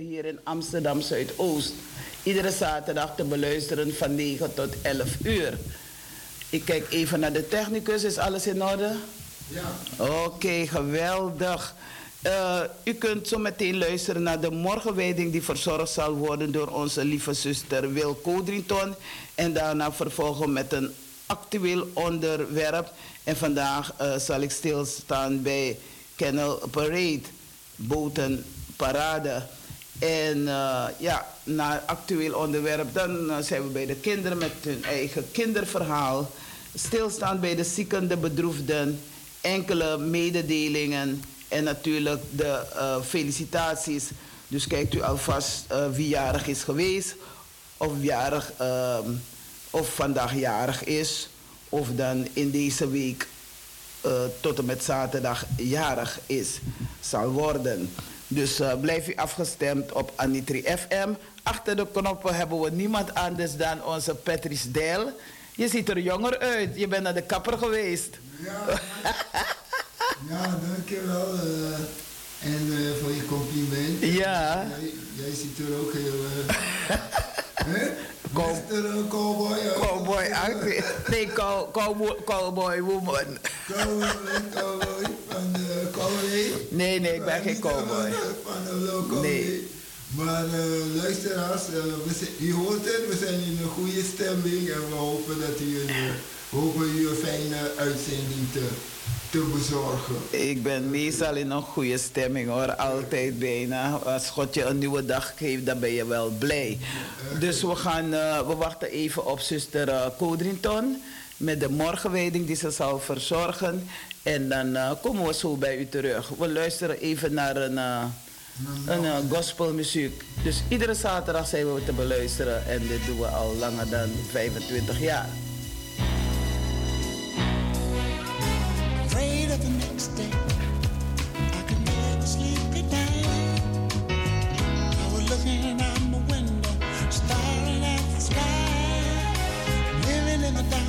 hier in Amsterdam Zuidoost. Iedere zaterdag te beluisteren van 9 tot 11 uur. Ik kijk even naar de technicus. Is alles in orde? Ja. Oké, geweldig. Uh, u kunt zo meteen luisteren naar de morgenwijding die verzorgd zal worden door onze lieve zuster Wil Codrington. En daarna vervolgen met een actueel onderwerp. En vandaag uh, zal ik stilstaan bij Kennel Parade, botenparade. En uh, ja, na actueel onderwerp, dan uh, zijn we bij de kinderen met hun eigen kinderverhaal. Stilstaan bij de zieken, de bedroefden, enkele mededelingen en natuurlijk de uh, felicitaties. Dus kijkt u alvast wie jarig is geweest, of, jarig, ehm, of vandaag jarig is, of dan in deze week tot en met zaterdag jarig is, zal worden. Dus uh, blijf u afgestemd op Anitri FM. Achter de knoppen hebben we niemand anders dan onze Patrice Deel. Je ziet er jonger uit. Je bent naar de kapper geweest. Ja, ja dankjewel. Uh, en uh, voor je compliment. Ja. Jij, jij ziet er ook heel... Cow. Cowboy. Cowboy, nee, cow, cowboy, cowboy woman. Cowboy, cowboy van de cowboy. Nee, nee, ik ben geen cowboy. Van de cowboy. Nee. Maar uh, luisteraars, uh, we, u hoort het, we zijn in een goede stemming en we hopen dat u een, uh, hopen u een fijne uitzending te te bezorgen? Ik ben meestal in een goede stemming hoor, altijd bijna. Als God je een nieuwe dag geeft, dan ben je wel blij. Dus we, gaan, uh, we wachten even op zuster uh, Codrington met de morgenwijding die ze zal verzorgen. En dan uh, komen we zo bij u terug. We luisteren even naar een, een uh, gospelmuziek. Dus iedere zaterdag zijn we te beluisteren en dit doen we al langer dan 25 jaar. Looking out my window, staring at the sky, living in the darkness.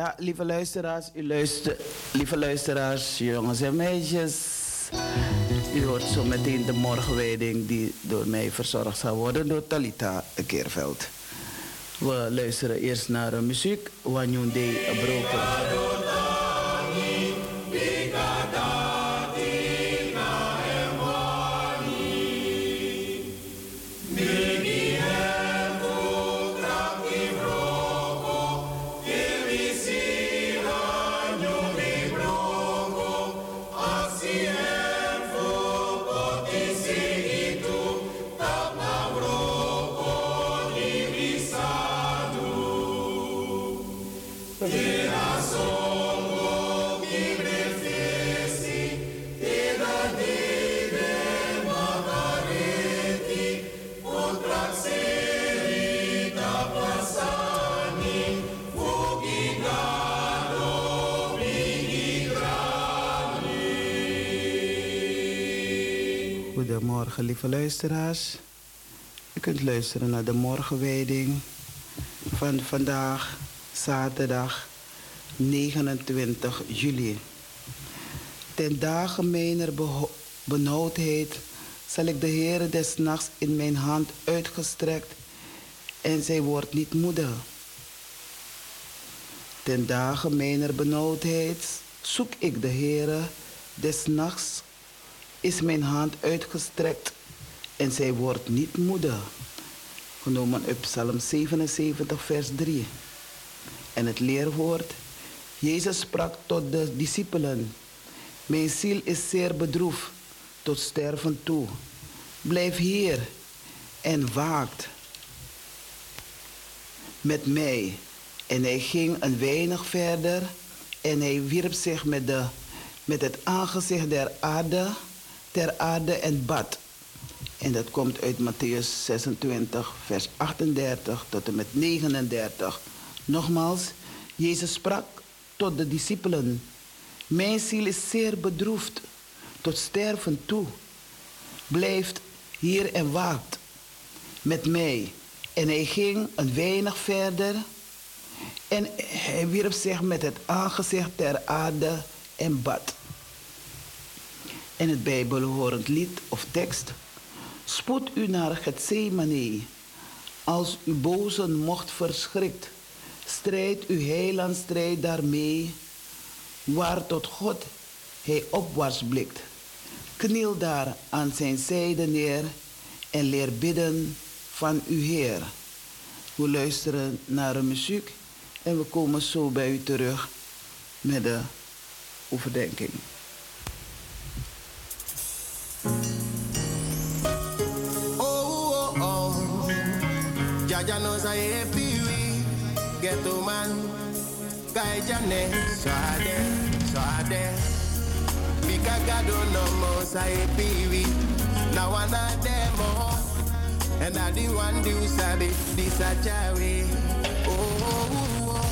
Ja, lieve luisteraars, u luister, lieve luisteraars, jongens en meisjes. U hoort zo meteen de morgenwijding die door mij verzorgd zal worden door Talita Keerveld. We luisteren eerst naar muziek Wanyunde Broken. Goedemorgen, lieve luisteraars. U kunt luisteren naar de morgenwijding van vandaag, zaterdag 29 juli ten dagen mijner benauwdheid zal ik de Heere des nachts in mijn hand uitgestrekt en zij wordt niet moede. Ten dagen mijner benauwdheid zoek ik de Heere des nachts is mijn hand uitgestrekt en zij wordt niet moede. Genomen uit Psalm 77, vers 3. En het leerwoord. Jezus sprak tot de discipelen. Mijn ziel is zeer bedroefd tot sterven toe. Blijf hier en waakt met mij. En hij ging een weinig verder en hij wierp zich met, de, met het aangezicht der aarde, ter aarde en bad. En dat komt uit Matthäus 26, vers 38 tot en met 39. Nogmaals, Jezus sprak tot de discipelen. Mijn ziel is zeer bedroefd, tot sterven toe. Blijft hier en waakt met mij. En hij ging een weinig verder en hij wierp zich met het aangezicht ter aarde en bad. En het bijbelhorend lied of tekst. Spoed u naar Gethsemane, als uw bozen mocht verschrikt. Strijd uw heiland strijd daarmee, waar tot God hij opwaarts blikt. Kniel daar aan zijn zijde neer en leer bidden van uw Heer. We luisteren naar de muziek en we komen zo bij u terug met de overdenking. Oh, oh, oh. I happy we get to man. Guy Jane, swade, swade. Bika gado no mo sa happy we. Now I not demo. And I the one do sabi, this a jawe. Oh, oh, oh.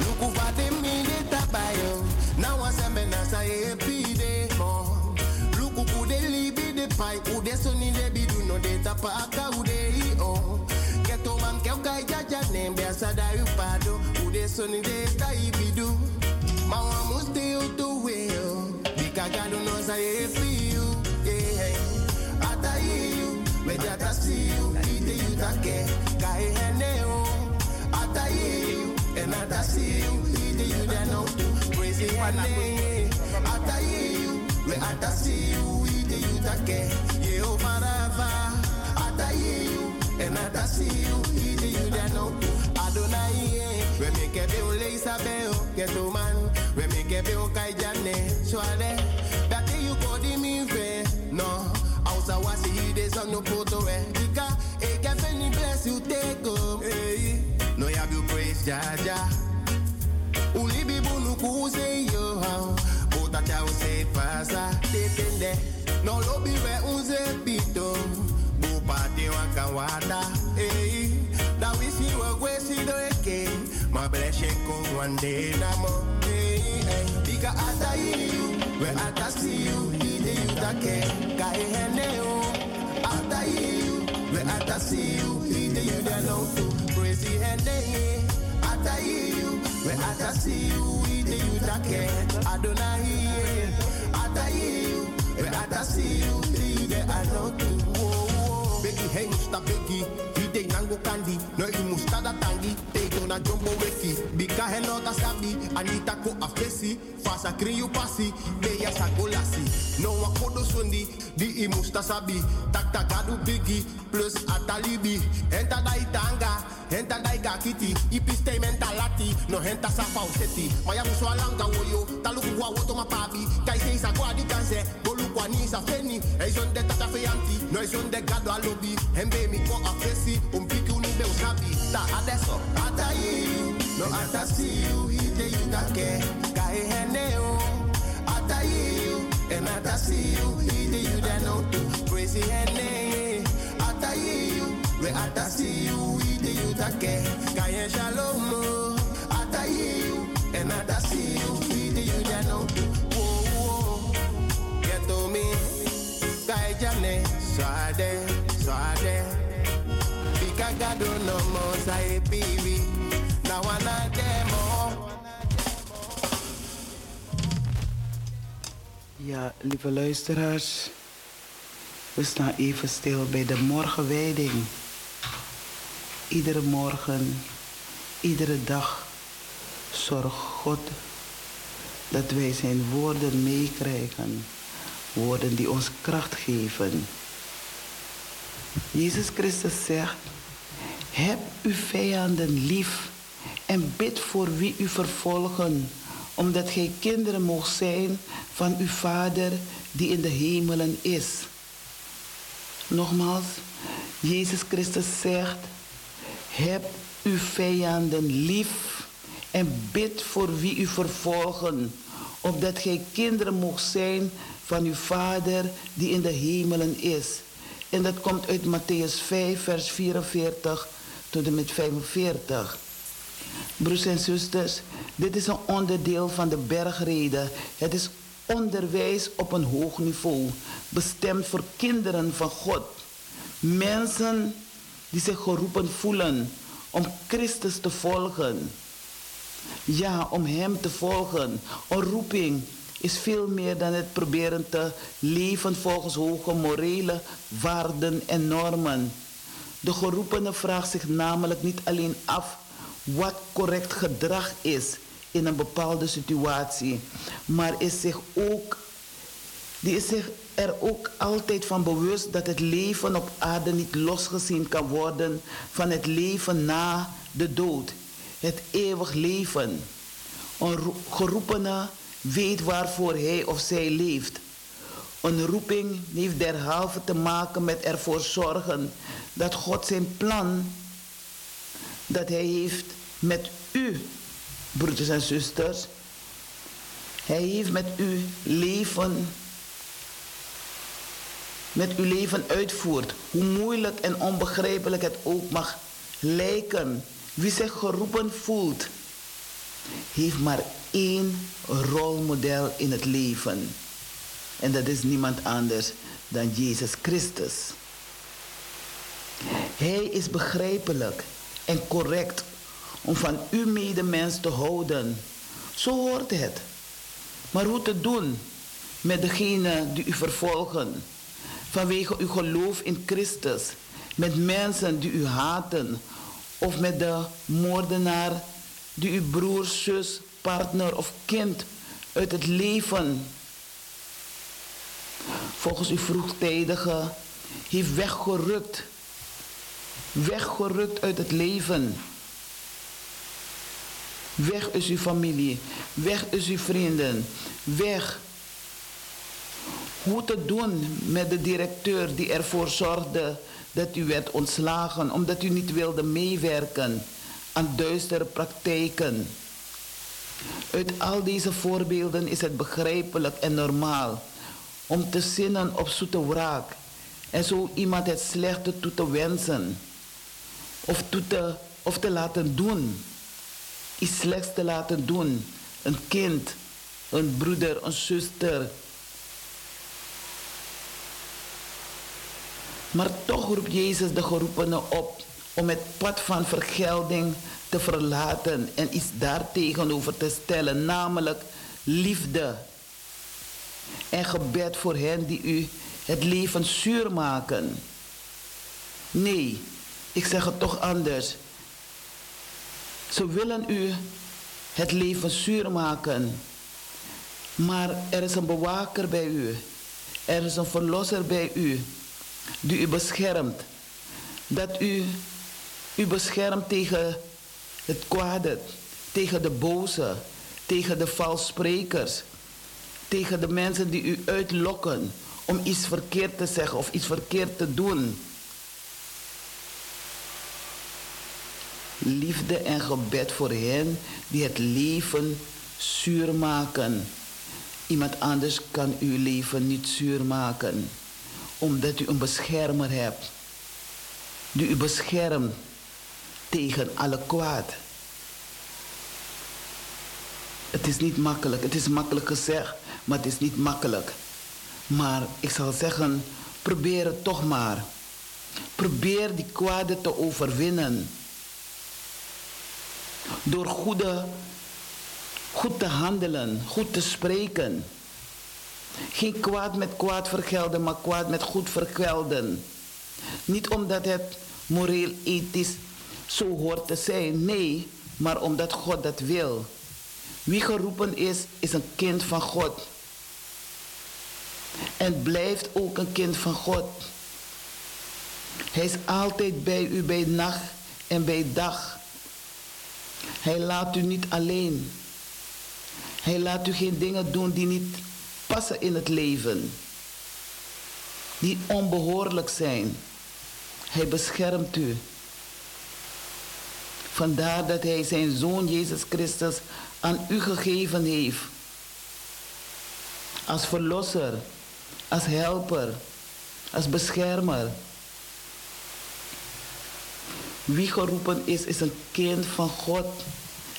Look over the minute tabayo. Now I say me na sa happy day mo. Look who de libi de pai, who de soni de bidu no de tapaka jaja name be asada yu pado, who de soni de tai bidu. Mawa musti u to weo. Bika do no sa happy you, yeah. Ata you, me jata see you, ide you take, kai hene o. Ata you, and ata see you, ide you da no to, praise your name. Ata you, we ata see you, ide you take, ye o marava. Ata you, and ata see you, Adonai eh. Remekebe o leisabe Get Keto man Remekebe o kaijane Swale Dati you kodi me, fe. No Ausa wasi hide son no poto e Dika Ekefe bless you take home Hey No have you praise Jaja Ulibi bunu kuse yo Bota cha use pasa. Tetende No lobi we unze pito Bupati wakawada Hey do eke. Ma bless you ko one day na mo. Dika ata you, we ata see you. Ide you take, kai hene o. Ata you, we ata see you. Ide you da no to. The hene. Ata you, we ata see you. Ide you take, Adonai. Ata you, we ata see you. Ide I no to. Beki hey musta beki Hide nango kandi No i musta da tangi Teito na jumbo weki Bika hello da sabi Anita ko afesi Fasa kri you pasi Beya sa golasi No wa kodo sundi Di i musta sabi Tak tak gadu bigi Plus atalibi Enta da itanga Enta da igakiti Ipiste mentalati No henta sa pauseti Maya muswalanga woyo Taluku wa woto mapabi Kai se isa kwa di kanse Golu kwa ni sa feni Eison de tata fe anti No eison de gado alobi Hembe mi ko afesi Umpiki unube usabi Ta adesso Ata you, no ata see you, ide you take, kai hene o. Ata you, and ata see you, ide you da no to, praise the hene. Ata you, we ata see you, ide jane no mo Na wana demo Ja, lieve luisteraars, we staan even stil bij de morgenwijding. Iedere morgen, iedere dag zorgt God dat wij zijn woorden meekrijgen. Woorden die ons kracht geven. Jezus Christus zegt, heb uw vijanden lief en bid voor wie u vervolgen, omdat gij kinderen mocht zijn van uw Vader die in de hemelen is. Nogmaals, Jezus Christus zegt, heb uw vijanden lief en bid voor wie u vervolgen, opdat gij kinderen mocht zijn van uw Vader die in de hemelen is. En dat komt uit Matthäus 5, vers 44 tot en met 45. Broers en zusters, dit is een onderdeel van de bergreden. Het is onderwijs op een hoog niveau, bestemd voor kinderen van God. Mensen die zich geroepen voelen om Christus te volgen. Ja, om Hem te volgen. Een roeping is veel meer dan het proberen te leven volgens hoge morele waarden en normen. De geroepene vraagt zich namelijk niet alleen af wat correct gedrag is in een bepaalde situatie, maar is zich ook, die is zich er ook altijd van bewust dat het leven op aarde niet losgezien kan worden van het leven na de dood, het eeuwig leven. Een geroepene weet waarvoor hij of zij leeft. Een roeping heeft derhalve te maken met ervoor zorgen dat God zijn plan dat hij heeft met u, broeders en zusters, hij heeft met uw leven, met uw leven uitvoert, hoe moeilijk en onbegrijpelijk het ook mag lijken. Wie zich geroepen voelt, heeft maar één rolmodel in het leven. En dat is niemand anders dan Jezus Christus. Hij is begrijpelijk en correct om van uw medemens te houden. Zo hoort het. Maar hoe te doen met degenen die u vervolgen vanwege uw geloof in Christus, met mensen die u haten of met de moordenaar die uw broer, zus, partner of kind uit het leven volgens uw vroegtijdige heeft weggerukt. Weggerukt uit het leven. Weg is uw familie. Weg is uw vrienden. Weg. Hoe te doen met de directeur die ervoor zorgde dat u werd ontslagen omdat u niet wilde meewerken aan duistere praktijken. Uit al deze voorbeelden is het begrijpelijk en normaal om te zinnen op zoete wraak en zo iemand het slechte toe te wensen of, toe te, laten doen. Iets slechts te laten doen. Een kind, een broeder, een zuster. Maar toch roept Jezus de geroepenen op om het pad van vergelding te verlaten en iets daartegenover te stellen, namelijk liefde en gebed voor hen die u het leven zuur maken. Nee, ik zeg het toch anders. Ze willen u het leven zuur maken. Maar er is een bewaker bij u. Er is een verlosser bij u die u beschermt. Dat u u beschermt tegen het kwade, tegen de boze, tegen de valsprekers, tegen de mensen die u uitlokken om iets verkeerd te zeggen of iets verkeerd te doen. Liefde en gebed voor hen die het leven zuur maken. Iemand anders kan uw leven niet zuur maken, omdat u een beschermer hebt, die u beschermt tegen alle kwaad. Het is niet makkelijk. Het is makkelijk gezegd, maar het is niet makkelijk. Maar ik zal zeggen, probeer het toch maar. Probeer die kwade te overwinnen. Door goede, goed te handelen, goed te spreken. Geen kwaad met kwaad vergelden, maar kwaad met goed vergelden. Niet omdat het moreel ethisch zo hoort te zijn, nee, maar omdat God dat wil. Wie geroepen is, is een kind van God. En blijft ook een kind van God. Hij is altijd bij u bij nacht en bij dag. Hij laat u niet alleen. Hij laat u geen dingen doen die niet passen in het leven. Die onbehoorlijk zijn. Hij beschermt u. Vandaar dat hij zijn zoon Jezus Christus aan u gegeven heeft. Als verlosser, als helper, als beschermer. Wie geroepen is, is een kind van God.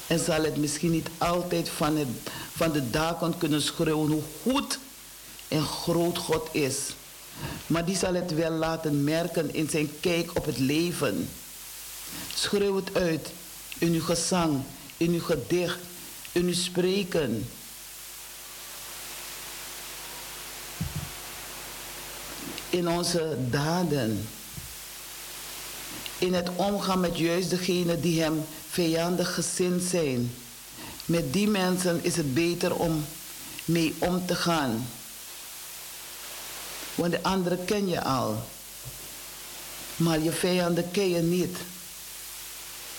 En zal het misschien niet altijd van, het, van de daken kunnen schreeuwen hoe goed en groot God is. Maar die zal het wel laten merken in zijn kijk op het leven. Schreeuw het uit in uw gezang, in uw gedicht, in uw spreken. In onze daden. In het omgaan met juist degenen die hem vijandig gezind zijn. Met die mensen is het beter om mee om te gaan. Want de anderen ken je al. Maar je vijanden ken je niet.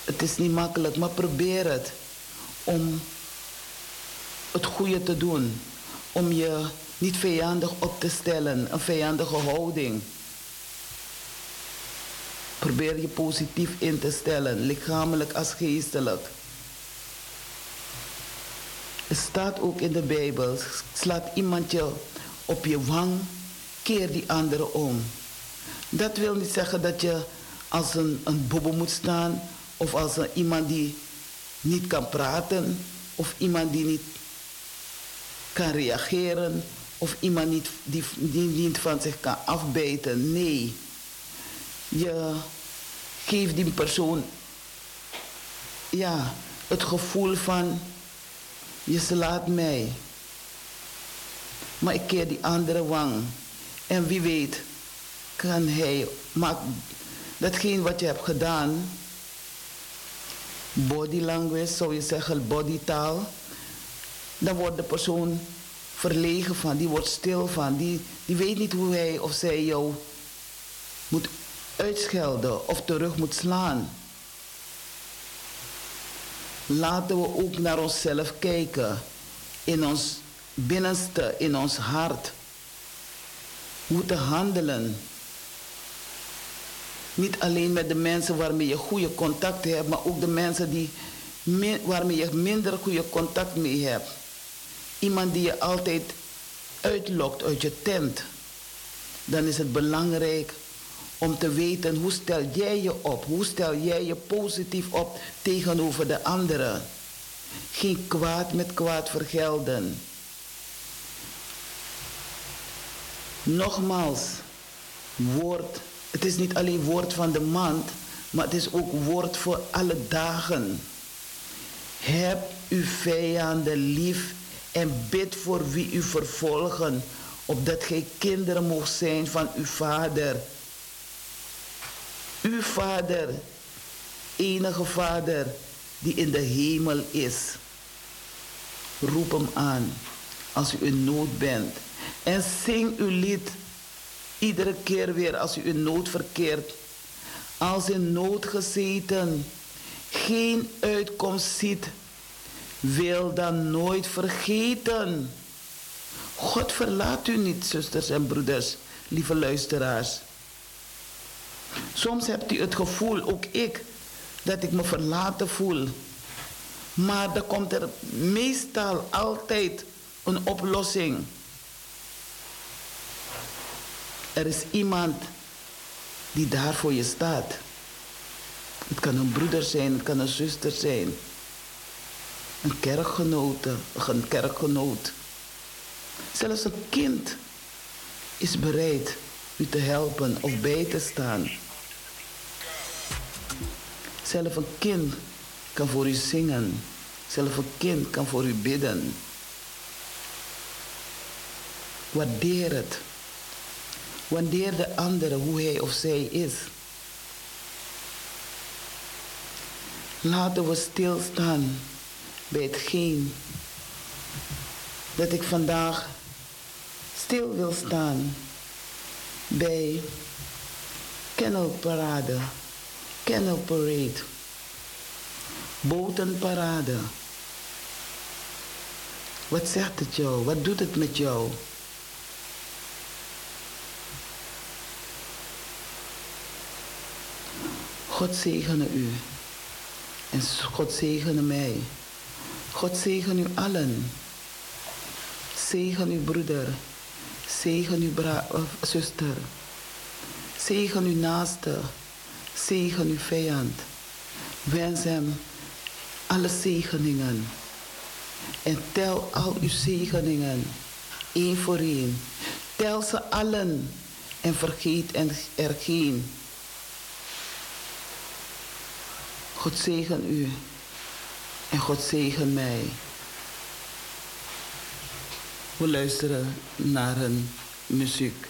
Het is niet makkelijk, maar probeer het om het goede te doen. Om je niet vijandig op te stellen, een vijandige houding. Probeer je positief in te stellen, lichamelijk als geestelijk. Het staat ook in de Bijbel, slaat iemand je op je wang, keer die andere om. Dat wil niet zeggen dat je als een, een bobbel moet staan of als een, iemand die niet kan praten of iemand die niet kan reageren of iemand niet, die, niet van zich kan afbijten. Nee, je geeft die persoon ja, het gevoel van je slaat mij. Maar ik keer die andere wang. En wie weet kan hij, maar datgene wat je hebt gedaan, body language, zou je zeggen, bodytaal, dan wordt de persoon verlegen van, die wordt stil van, die, die weet niet hoe hij of zij jou moet uitschelden of terug moet slaan. Laten we ook naar onszelf kijken, in ons binnenste, in ons hart. Hoe te handelen. Niet alleen met de mensen waarmee je goede contact hebt, maar ook de mensen die, waarmee je minder goede contact mee hebt. Iemand die je altijd uitlokt uit je tent. Dan is het belangrijk om te weten hoe stel jij je op, hoe stel jij je positief op tegenover de anderen. Geen kwaad met kwaad vergelden. Nogmaals, woord, het is niet alleen woord van de maand, maar het is ook woord voor alle dagen. Heb uw vijanden lief en bid voor wie u vervolgen, opdat gij kinderen mocht zijn van uw vader uw Vader, enige Vader die in de hemel is. Roep hem aan als u in nood bent. En zing uw lied iedere keer weer als u in nood verkeert. Als in nood gezeten, geen uitkomst ziet, wil dan nooit vergeten. God verlaat u niet, zusters en broeders, lieve luisteraars. Soms hebt u het gevoel, ook ik, dat ik me verlaten voel. Maar dan komt er meestal altijd een oplossing. Er is iemand die daar voor je staat. Het kan een broeder zijn, het kan een zuster zijn. Een kerkgenote, een kerkgenoot. Zelfs een kind is bereid u te helpen of bij te staan. Zelf een kind kan voor u zingen. Zelf een kind kan voor u bidden. Waardeer het. Waardeer de andere hoe hij of zij is. Laten we stilstaan bij hetgeen dat ik vandaag stil wil staan bij Kennelparade, Kennel Parade, Botenparade. Wat zegt het jou? Wat doet het met jou? God zegene u. En God zegene mij. God zegen u allen. Zegen uw broeder. Zegen uw zuster. Zegen uw naaste. Zegen uw vijand. Wens hem alle zegeningen. En tel al uw zegeningen. één voor één. Tel ze allen. En vergeet er geen. God zegen u. En God zegen mij. We luisteren naar een muziek.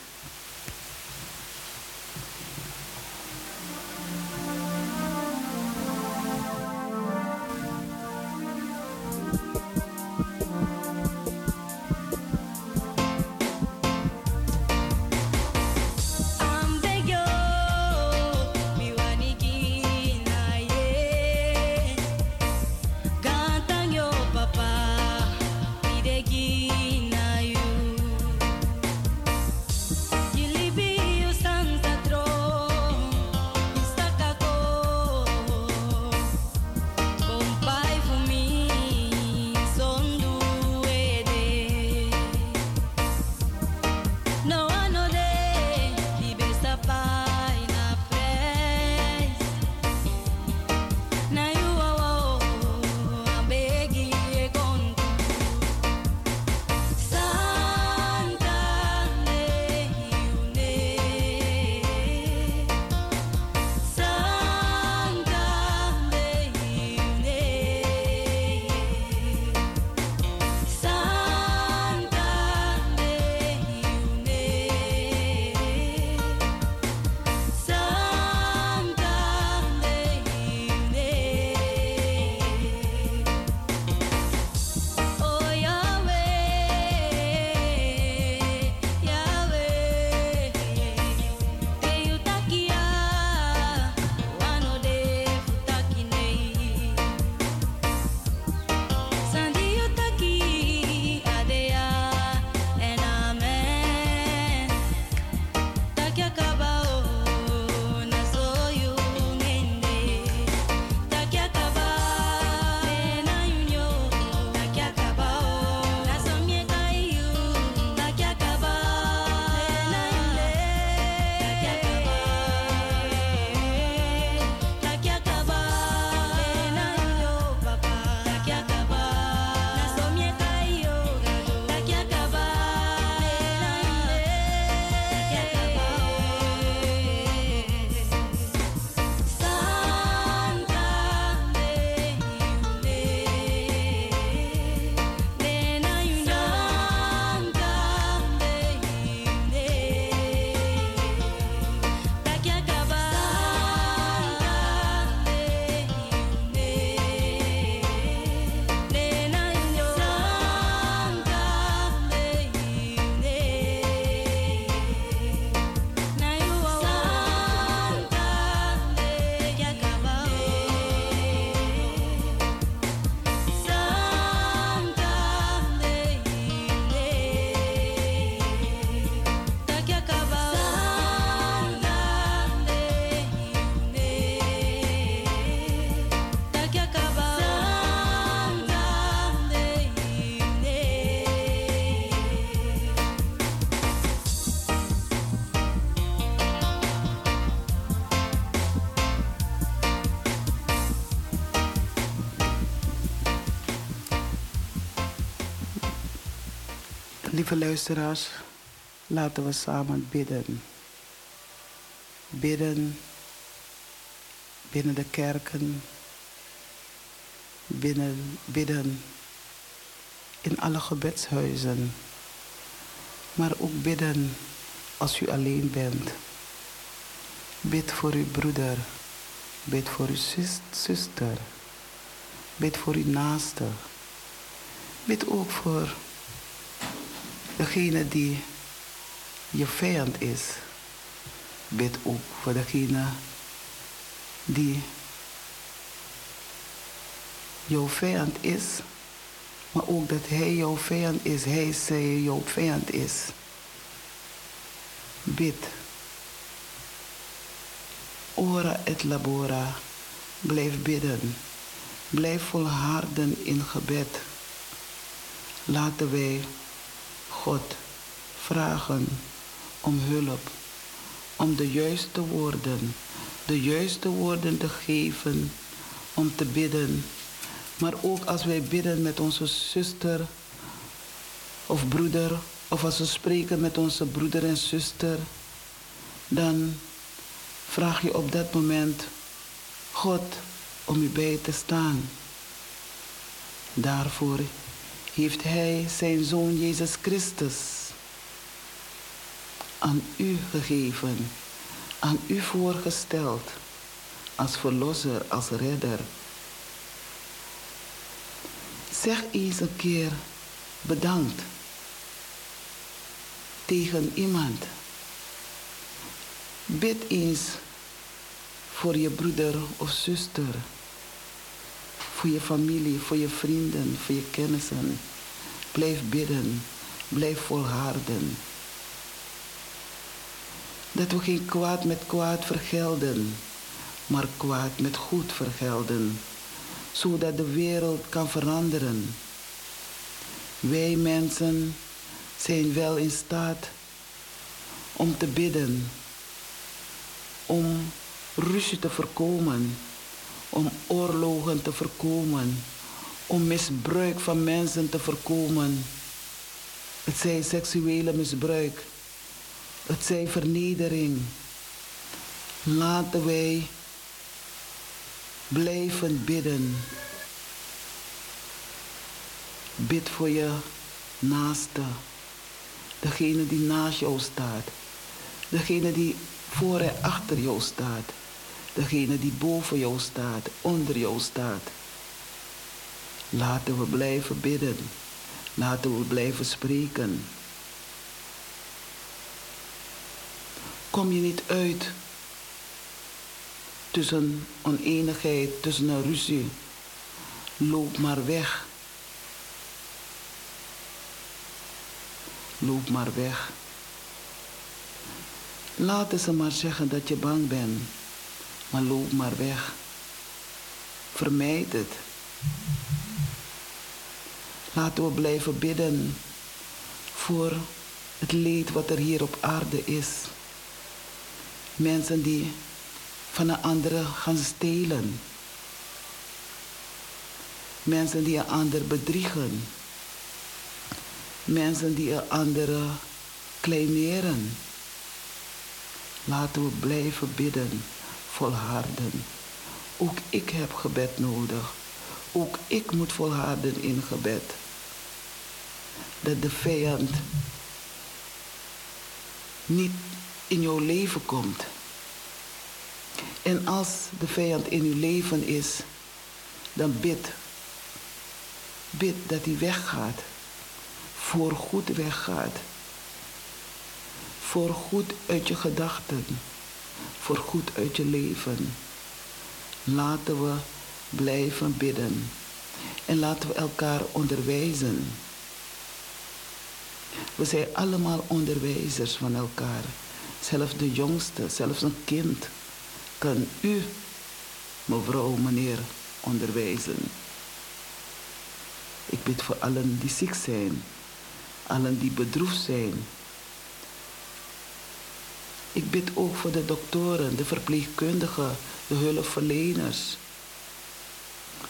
Lieve luisteraars, laten we samen bidden. Bidden binnen de kerken, binnen, bidden in alle gebedshuizen. Maar ook bidden als u alleen bent. Bid voor uw broeder. Bid voor uw zuster. Bid voor uw naaste. Bid ook voor degene die je vijand is. Bid ook voor degene die jouw vijand is, maar ook dat hij jouw vijand is, hij zij jouw vijand is. Bid. Ora et labora. Blijf bidden. Blijf volharden in gebed. Laten wij God vragen om hulp, om de juiste woorden, de juiste woorden te geven, om te bidden. Maar ook als wij bidden met onze zuster of broeder, of als we spreken met onze broeder en zuster, dan vraag je op dat moment God om u bij te staan. Daarvoor heeft Hij zijn Zoon Jezus Christus aan u gegeven, aan u voorgesteld, als verlosser, als redder. Zeg eens een keer bedankt tegen iemand. Bid eens voor je broeder of zuster, voor je familie, voor je vrienden, voor je kennissen. Blijf bidden, blijf volharden. Dat we geen kwaad met kwaad vergelden, maar kwaad met goed vergelden, zodat de wereld kan veranderen. Wij mensen zijn wel in staat om te bidden, om ruzie te voorkomen, om oorlogen te voorkomen, om misbruik van mensen te voorkomen. Het zij seksuele misbruik, het zij vernedering. Laten wij blijven bidden. Bid voor je naaste. Degene die naast jou staat. Degene die voor en achter jou staat. Degene die boven jou staat, onder jou staat. Laten we blijven bidden. Laten we blijven spreken. Kom je niet uit tussen oneenigheid, tussen een ruzie. Loop maar weg. Loop maar weg. Laten ze maar zeggen dat je bang bent, maar loop maar weg. Vermijd het. Laten we blijven bidden voor het leed wat er hier op aarde is. Mensen die van een andere gaan stelen. Mensen die een ander bedriegen. Mensen die een andere kleineren. Laten we blijven bidden, volharden. Ook ik heb gebed nodig. Ook ik moet volharden in gebed. Dat de vijand niet in jouw leven komt. En als de vijand in uw leven is, dan bid. Bid dat hij weggaat. Voor goed weggaat. Voor goed uit je gedachten. Voor goed uit je leven. Laten we blijven bidden. En laten we elkaar onderwijzen. We zijn allemaal onderwijzers van elkaar. Zelfs de jongste, zelfs een kind kan u, mevrouw, meneer, onderwijzen. Ik bid voor allen die ziek zijn, allen die bedroefd zijn. Ik bid ook voor de doktoren, de verpleegkundigen, de hulpverleners.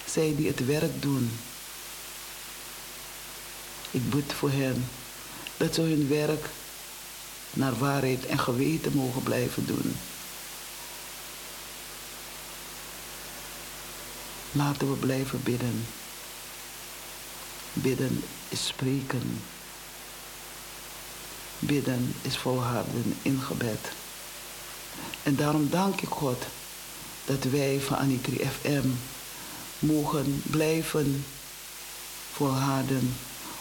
Zij die het werk doen. Ik bid voor hen dat ze hun werk naar waarheid en geweten mogen blijven doen. Laten we blijven bidden. Bidden is spreken. Bidden is volharden in gebed. En daarom dank ik God dat wij van Anitri FM mogen blijven volharden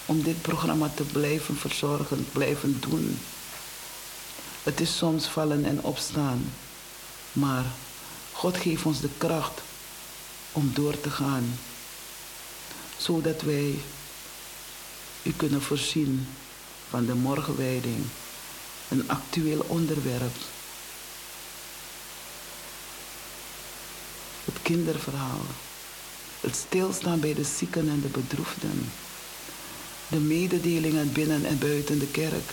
om dit programma te blijven verzorgen, blijven doen. Het is soms vallen en opstaan, maar God geeft ons de kracht om door te gaan, zodat wij u kunnen voorzien van de morgenwijding, een actueel onderwerp. Het kinderverhaal, het stilstaan bij de zieken en de bedroefden, de mededelingen binnen en buiten de kerk.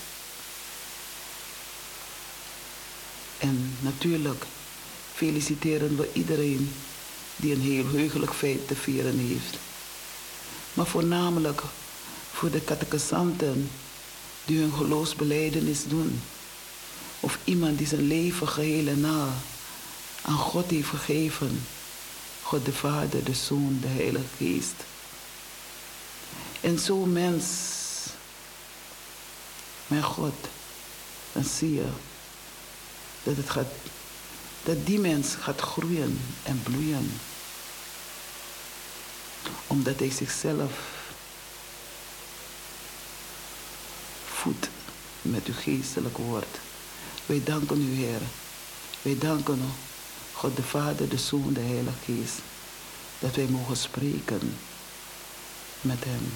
En natuurlijk feliciteren we iedereen die een heel heugelijk feit te vieren heeft. Maar voornamelijk voor de catechisanten die hun geloofsbeleidenis doen. Of iemand die zijn leven geheel en al aan God heeft gegeven. God de Vader, de Zoon, de Heilige Geest. En zo mens, mijn God, dan zie je dat, het gaat, dat die mens gaat groeien en bloeien. Omdat hij zichzelf met uw geestelijk woord. Wij danken u, Heer. Wij danken u, God de Vader, de Zoon, de Heilige Geest, dat wij mogen spreken met Hem.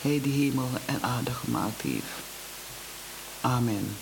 Hij die hemel en aarde gemaakt heeft. Amen.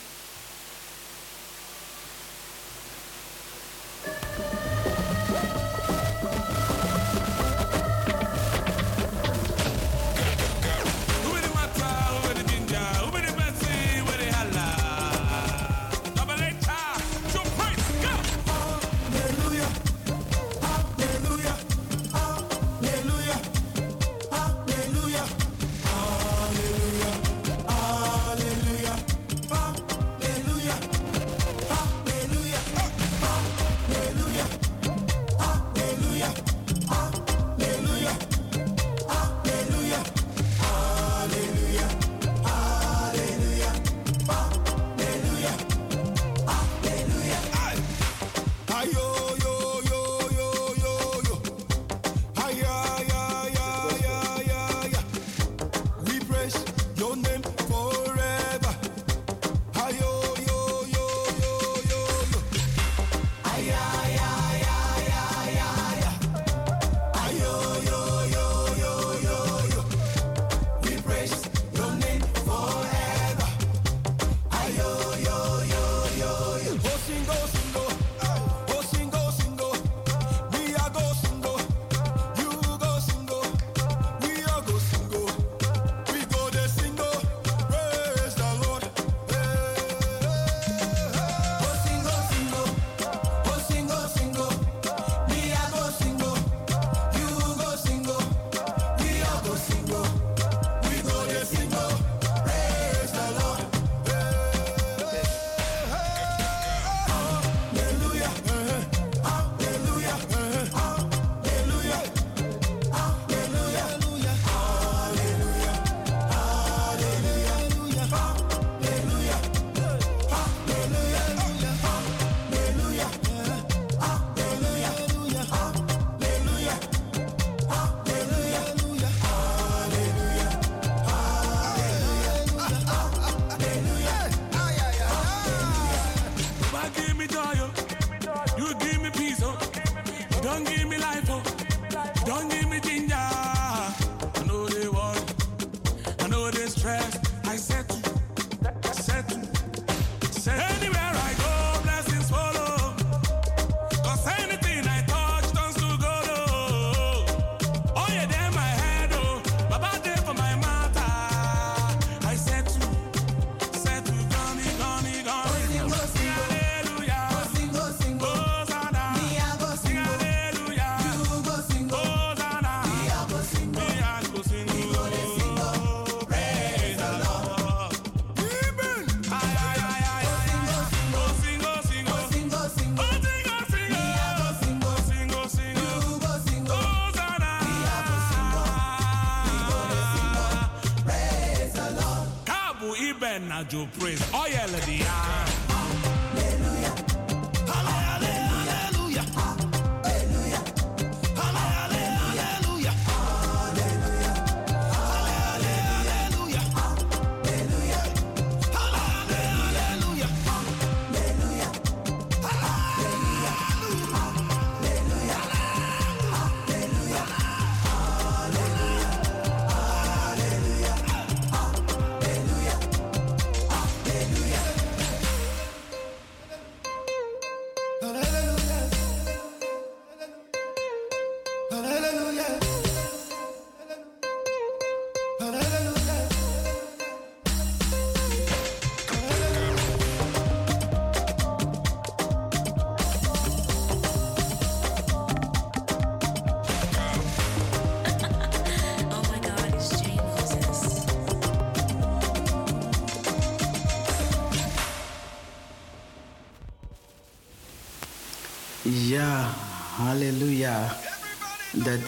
Friend na Joe Praise. Oh yeah, lady.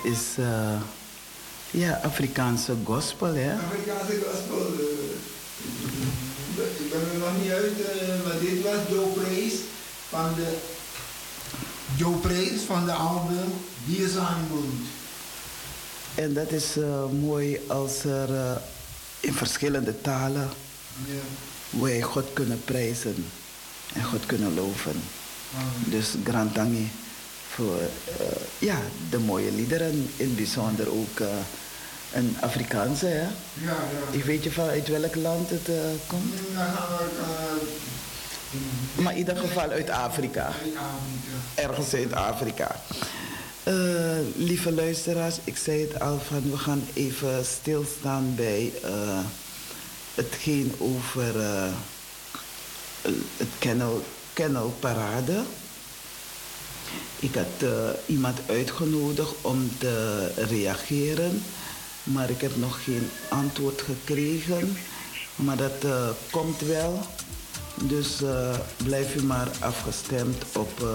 Is uh, ja, Afrikaanse gospel, hè? Afrikaanse gospel. Uh, ik ben er nog niet uit, uh, maar dit was Joe Praise van de Joe Praise van de album Die is mond. En dat is uh, mooi als er in verschillende talen ja. wij God kunnen prijzen en God kunnen loven. Dus Grand Tangi voor uh, ja, de mooie liederen, in het bijzonder ook uh, een Afrikaanse. Hè? Ja, ja. Ik weet je van uit welk land het uh, komt? Ja, maar in ieder geval uit Afrika. Ergens uit Afrika. lieve luisteraars, ik zei het al van we gaan even stilstaan bij hetgeen over het kennel kennelparade. Ik had uh, iemand uitgenodigd om te reageren, maar ik heb nog geen antwoord gekregen. Maar dat uh, komt wel. Dus uh, blijf u maar afgestemd op,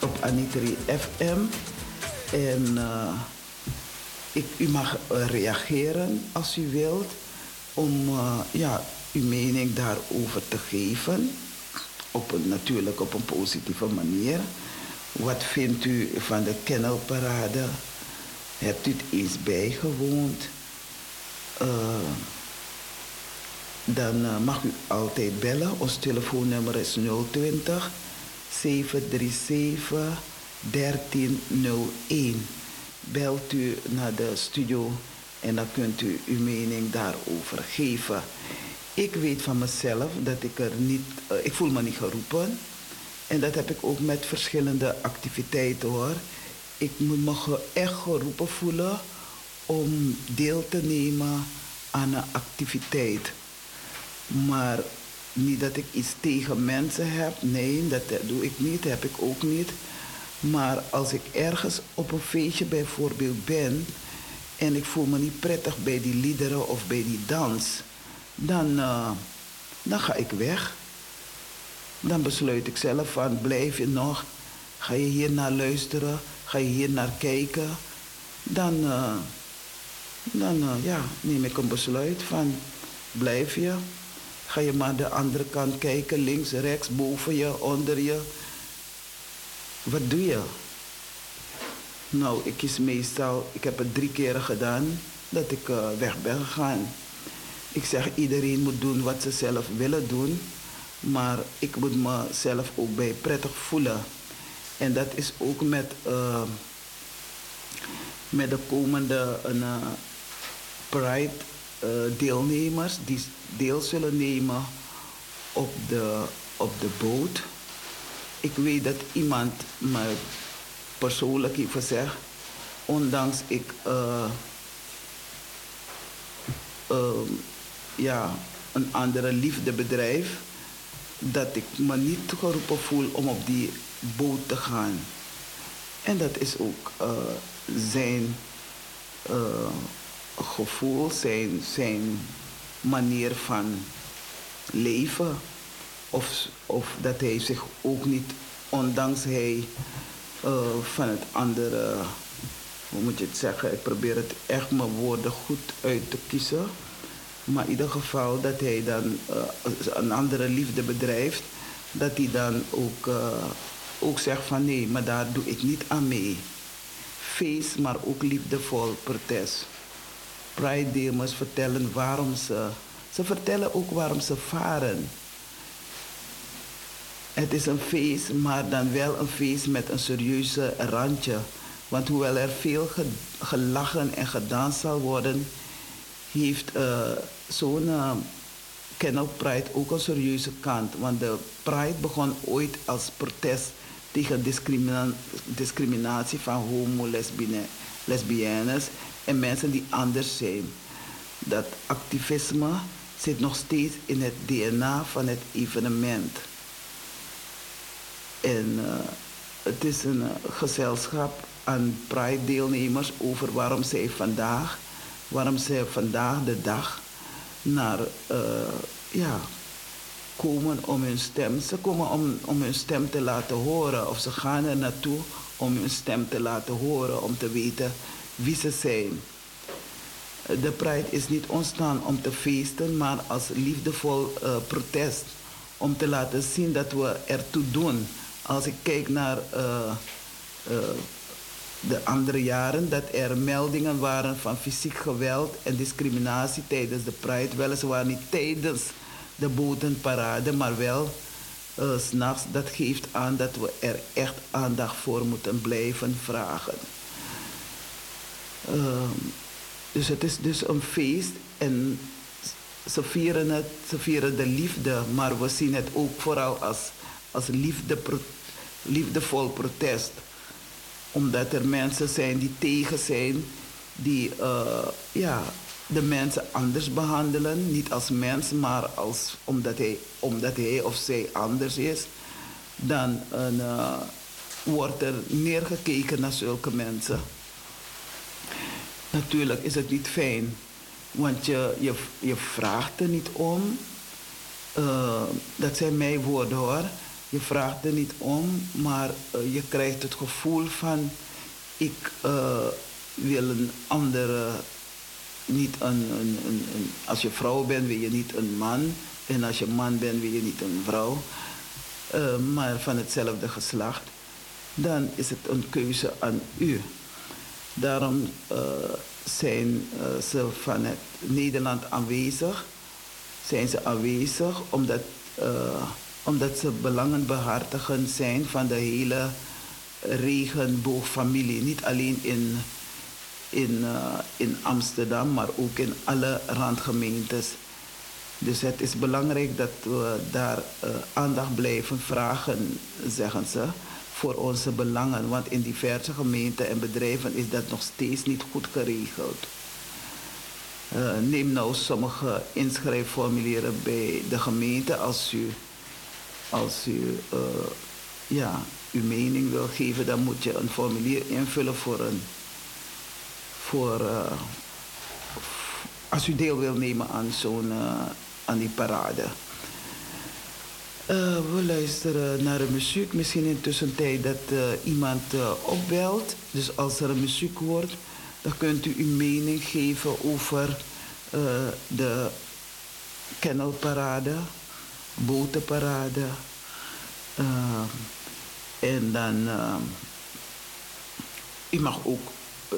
op Anitri FM. En ik, u mag reageren als u wilt om ja, uw mening daarover te geven. Op een, natuurlijk op een positieve manier. Wat vindt u van de kennelparade? Hebt u het eens bijgewoond? Uh, dan uh, mag u altijd bellen. Ons telefoonnummer is 020 737 1301. Belt u naar de studio en dan kunt u uw mening daarover geven. Ik weet van mezelf dat ik er niet, uh, ik voel me niet geroepen. En dat heb ik ook met verschillende activiteiten hoor. Ik moet me echt geroepen voelen om deel te nemen aan een activiteit. Maar niet dat ik iets tegen mensen heb. Nee, dat doe ik niet, heb ik ook niet. Maar als ik ergens op een feestje bijvoorbeeld ben en ik voel me niet prettig bij die liederen of bij die dans dan, uh, dan ga ik weg. Dan besluit ik zelf van blijf je nog, ga je hier naar luisteren, ga je hier naar kijken. Dan, uh, dan uh, ja, neem ik een besluit van blijf je. Ga je maar de andere kant kijken, links, rechts, boven je, onder je. Wat doe je? Nou, ik kies meestal, ik heb het drie keren gedaan dat ik weg ben gegaan. Ik zeg, iedereen moet doen wat ze zelf willen doen. Maar ik moet mezelf ook bij prettig voelen. En dat is ook met, uh, met de komende uh, Pride uh, deelnemers die deel zullen nemen op de, op de boot. Ik weet dat iemand me persoonlijk heeft gezegd, ondanks ik ja, een andere liefde bedrijf, dat ik me niet geroepen voel om op die boot te gaan. En dat is ook uh, zijn uh, gevoel, zijn, zijn manier van leven. Of, of dat hij zich ook niet, ondanks hij uh, van het andere, hoe moet je het zeggen, ik probeer het echt mijn woorden goed uit te kiezen Maar in ieder geval dat hij dan eh, een andere liefde bedrijft, dat hij dan ook, eh, ook zegt van nee, maar daar doe ik niet aan mee. Feest, maar ook liefdevol protest. Pride-deelnemers vertellen waarom ze, ze vertellen ook waarom ze varen. Het is een feest, maar dan wel een feest met een serieuze randje. Want hoewel er veel ge- gelachen en gedanst zal worden, heeft eh, zo'n uh, Kennel Pride ook een serieuze kant. Want de Pride begon ooit als protest tegen discrimina- discriminatie van homo, lesbienne, lesbiennes en mensen die anders zijn. Dat activisme zit nog steeds in het DNA van het evenement. En uh, het is een uh, gezelschap aan Pride-deelnemers over waarom zij vandaag, waarom zij vandaag de dag naar, uh, ja, komen om hun stem. Ze komen om, om hun stem te laten horen of ze gaan er naartoe om hun stem te laten horen, om te weten wie ze zijn. De Pride is niet ontstaan om te feesten, maar als liefdevol uh, protest. Om te laten zien dat we ertoe doen. Als ik kijk naar uh, de andere jaren, dat er meldingen waren van fysiek geweld en discriminatie tijdens de Pride. Weliswaar niet tijdens de botenparade, maar wel uh, s'nachts. Dat geeft aan dat we er echt aandacht voor moeten blijven vragen. Uh, dus het is dus een feest en ze vieren, het, ze vieren de liefde, maar we zien het ook vooral als, als liefde, liefdevol protest. Omdat er mensen zijn die tegen zijn, die uh, ja, de mensen anders behandelen. Niet als mens, maar als, omdat, hij, omdat hij of zij anders is. Dan uh, wordt er neergekeken naar zulke mensen. Natuurlijk is het niet fijn, want je, je, je vraagt er niet om. Uh, dat zijn mijn woorden hoor. Je vraagt er niet om, maar uh, je krijgt het gevoel van: ik uh, wil een andere. Niet een, een, een, als je vrouw bent, wil je niet een man. En als je man bent, wil je niet een vrouw. maar van hetzelfde geslacht. Dan is het een keuze aan u. Daarom zijn ze van het Nederland aanwezig. Zijn ze aanwezig omdat, omdat ze belangenbehartigen zijn van de hele regenboogfamilie. Niet alleen in, in, in Amsterdam, maar ook in alle randgemeentes. Dus het is belangrijk dat we daar aandacht blijven vragen, zeggen ze voor onze belangen, want in diverse gemeenten en bedrijven is dat nog steeds niet goed geregeld. Uh, neem nou sommige inschrijfformulieren bij de gemeente als u, als u uh, ja, uw mening wil geven, dan moet je een formulier invullen voor een, voor, uh, als u deel wil nemen aan zo'n, aan die parade. We luisteren naar de muziek. Misschien in tussentijd dat iemand opbelt. Dus als er muziek wordt, dan kunt u uw mening geven over de kennelparade, botenparade. en dan, u mag ook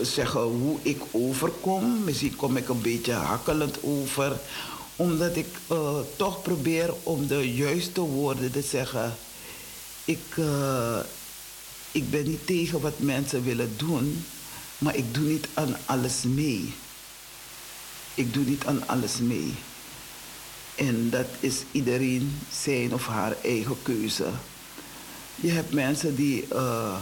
zeggen hoe ik overkom. Misschien kom ik een beetje hakkelend over omdat ik uh, toch probeer om de juiste woorden te zeggen. Ik, uh, ik ben niet tegen wat mensen willen doen, maar ik doe niet aan alles mee. Ik doe niet aan alles mee. En dat is iedereen zijn of haar eigen keuze. Je hebt mensen die uh,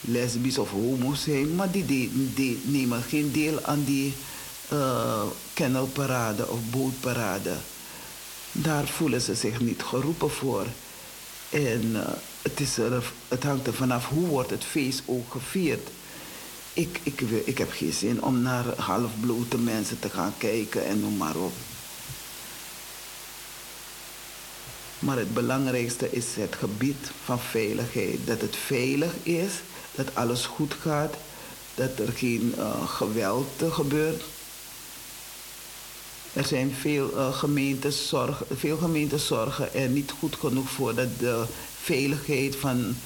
lesbisch of homo zijn, maar die, die nemen geen deel aan die uh, kennelparade of bootparade. Daar voelen ze zich niet geroepen voor. En uh, het, is er, het hangt er vanaf hoe wordt het feest ook gevierd. Ik, ik, ik heb geen zin om naar halfblote mensen te gaan kijken en noem maar op. Maar het belangrijkste is het gebied van veiligheid. Dat het veilig is, dat alles goed gaat, dat er geen uh, geweld gebeurt. Er zijn veel, uh, gemeentes zorgen, veel gemeentes zorgen er niet goed genoeg voor dat de veiligheid van,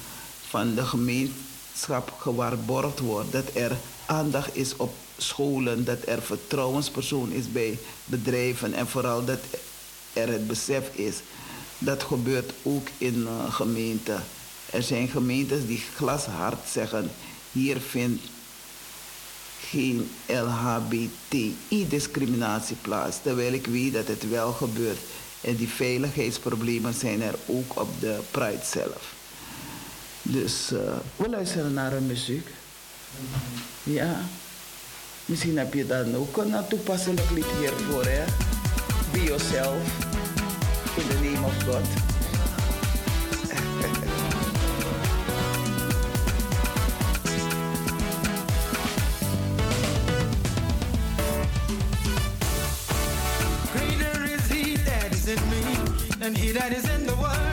van de gemeenschap gewaarborgd wordt. Dat er aandacht is op scholen, dat er vertrouwenspersoon is bij bedrijven en vooral dat er het besef is. Dat gebeurt ook in uh, gemeenten. Er zijn gemeentes die glashard zeggen: hier vindt geen LHBTI-discriminatie plaats. Terwijl ik weet dat het wel gebeurt. En die veiligheidsproblemen zijn er ook op de Pride zelf. Dus uh, we luisteren naar een muziek. Ja. Misschien heb je dan ook een toepasselijk lied hiervoor, hè? Be yourself. In the name of God. Greater is he that is in me than he that is in the world.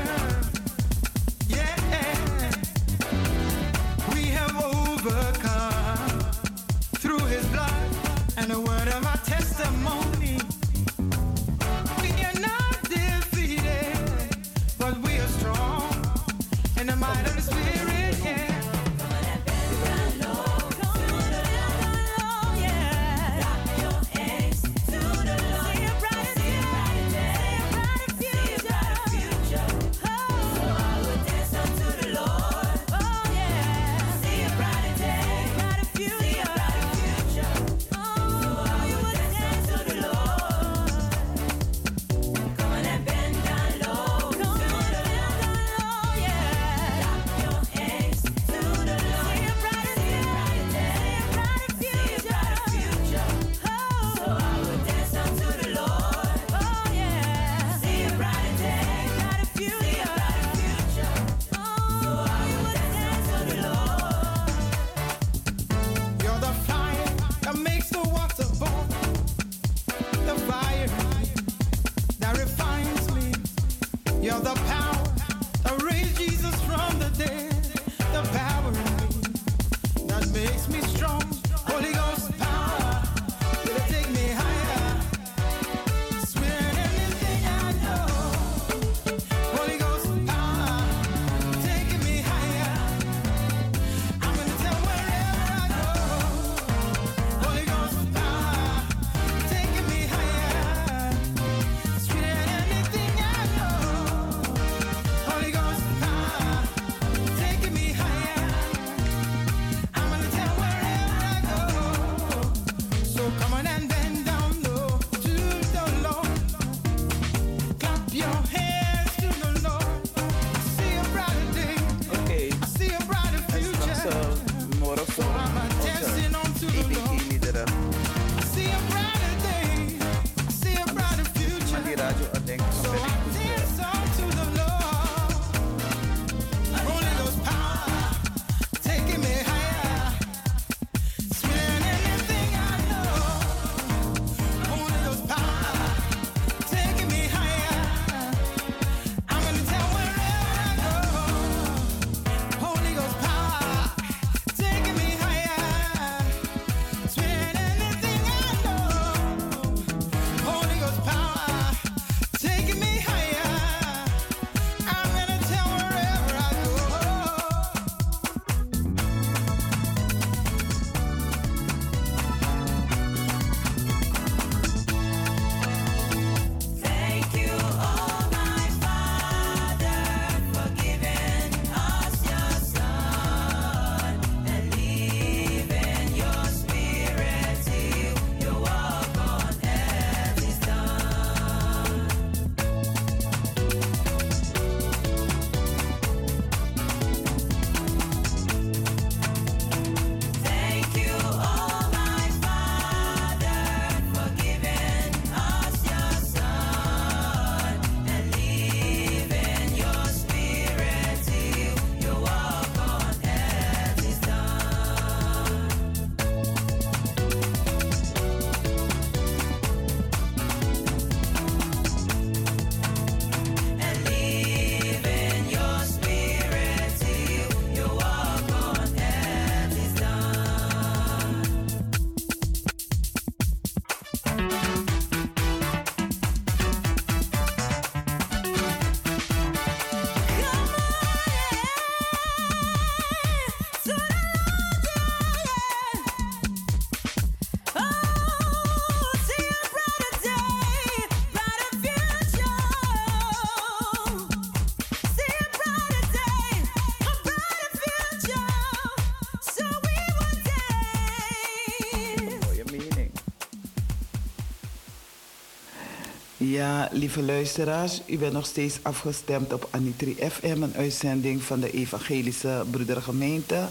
Ja, lieve luisteraars, u bent nog steeds afgestemd op Anitri FM, een uitzending van de Evangelische Broedergemeente.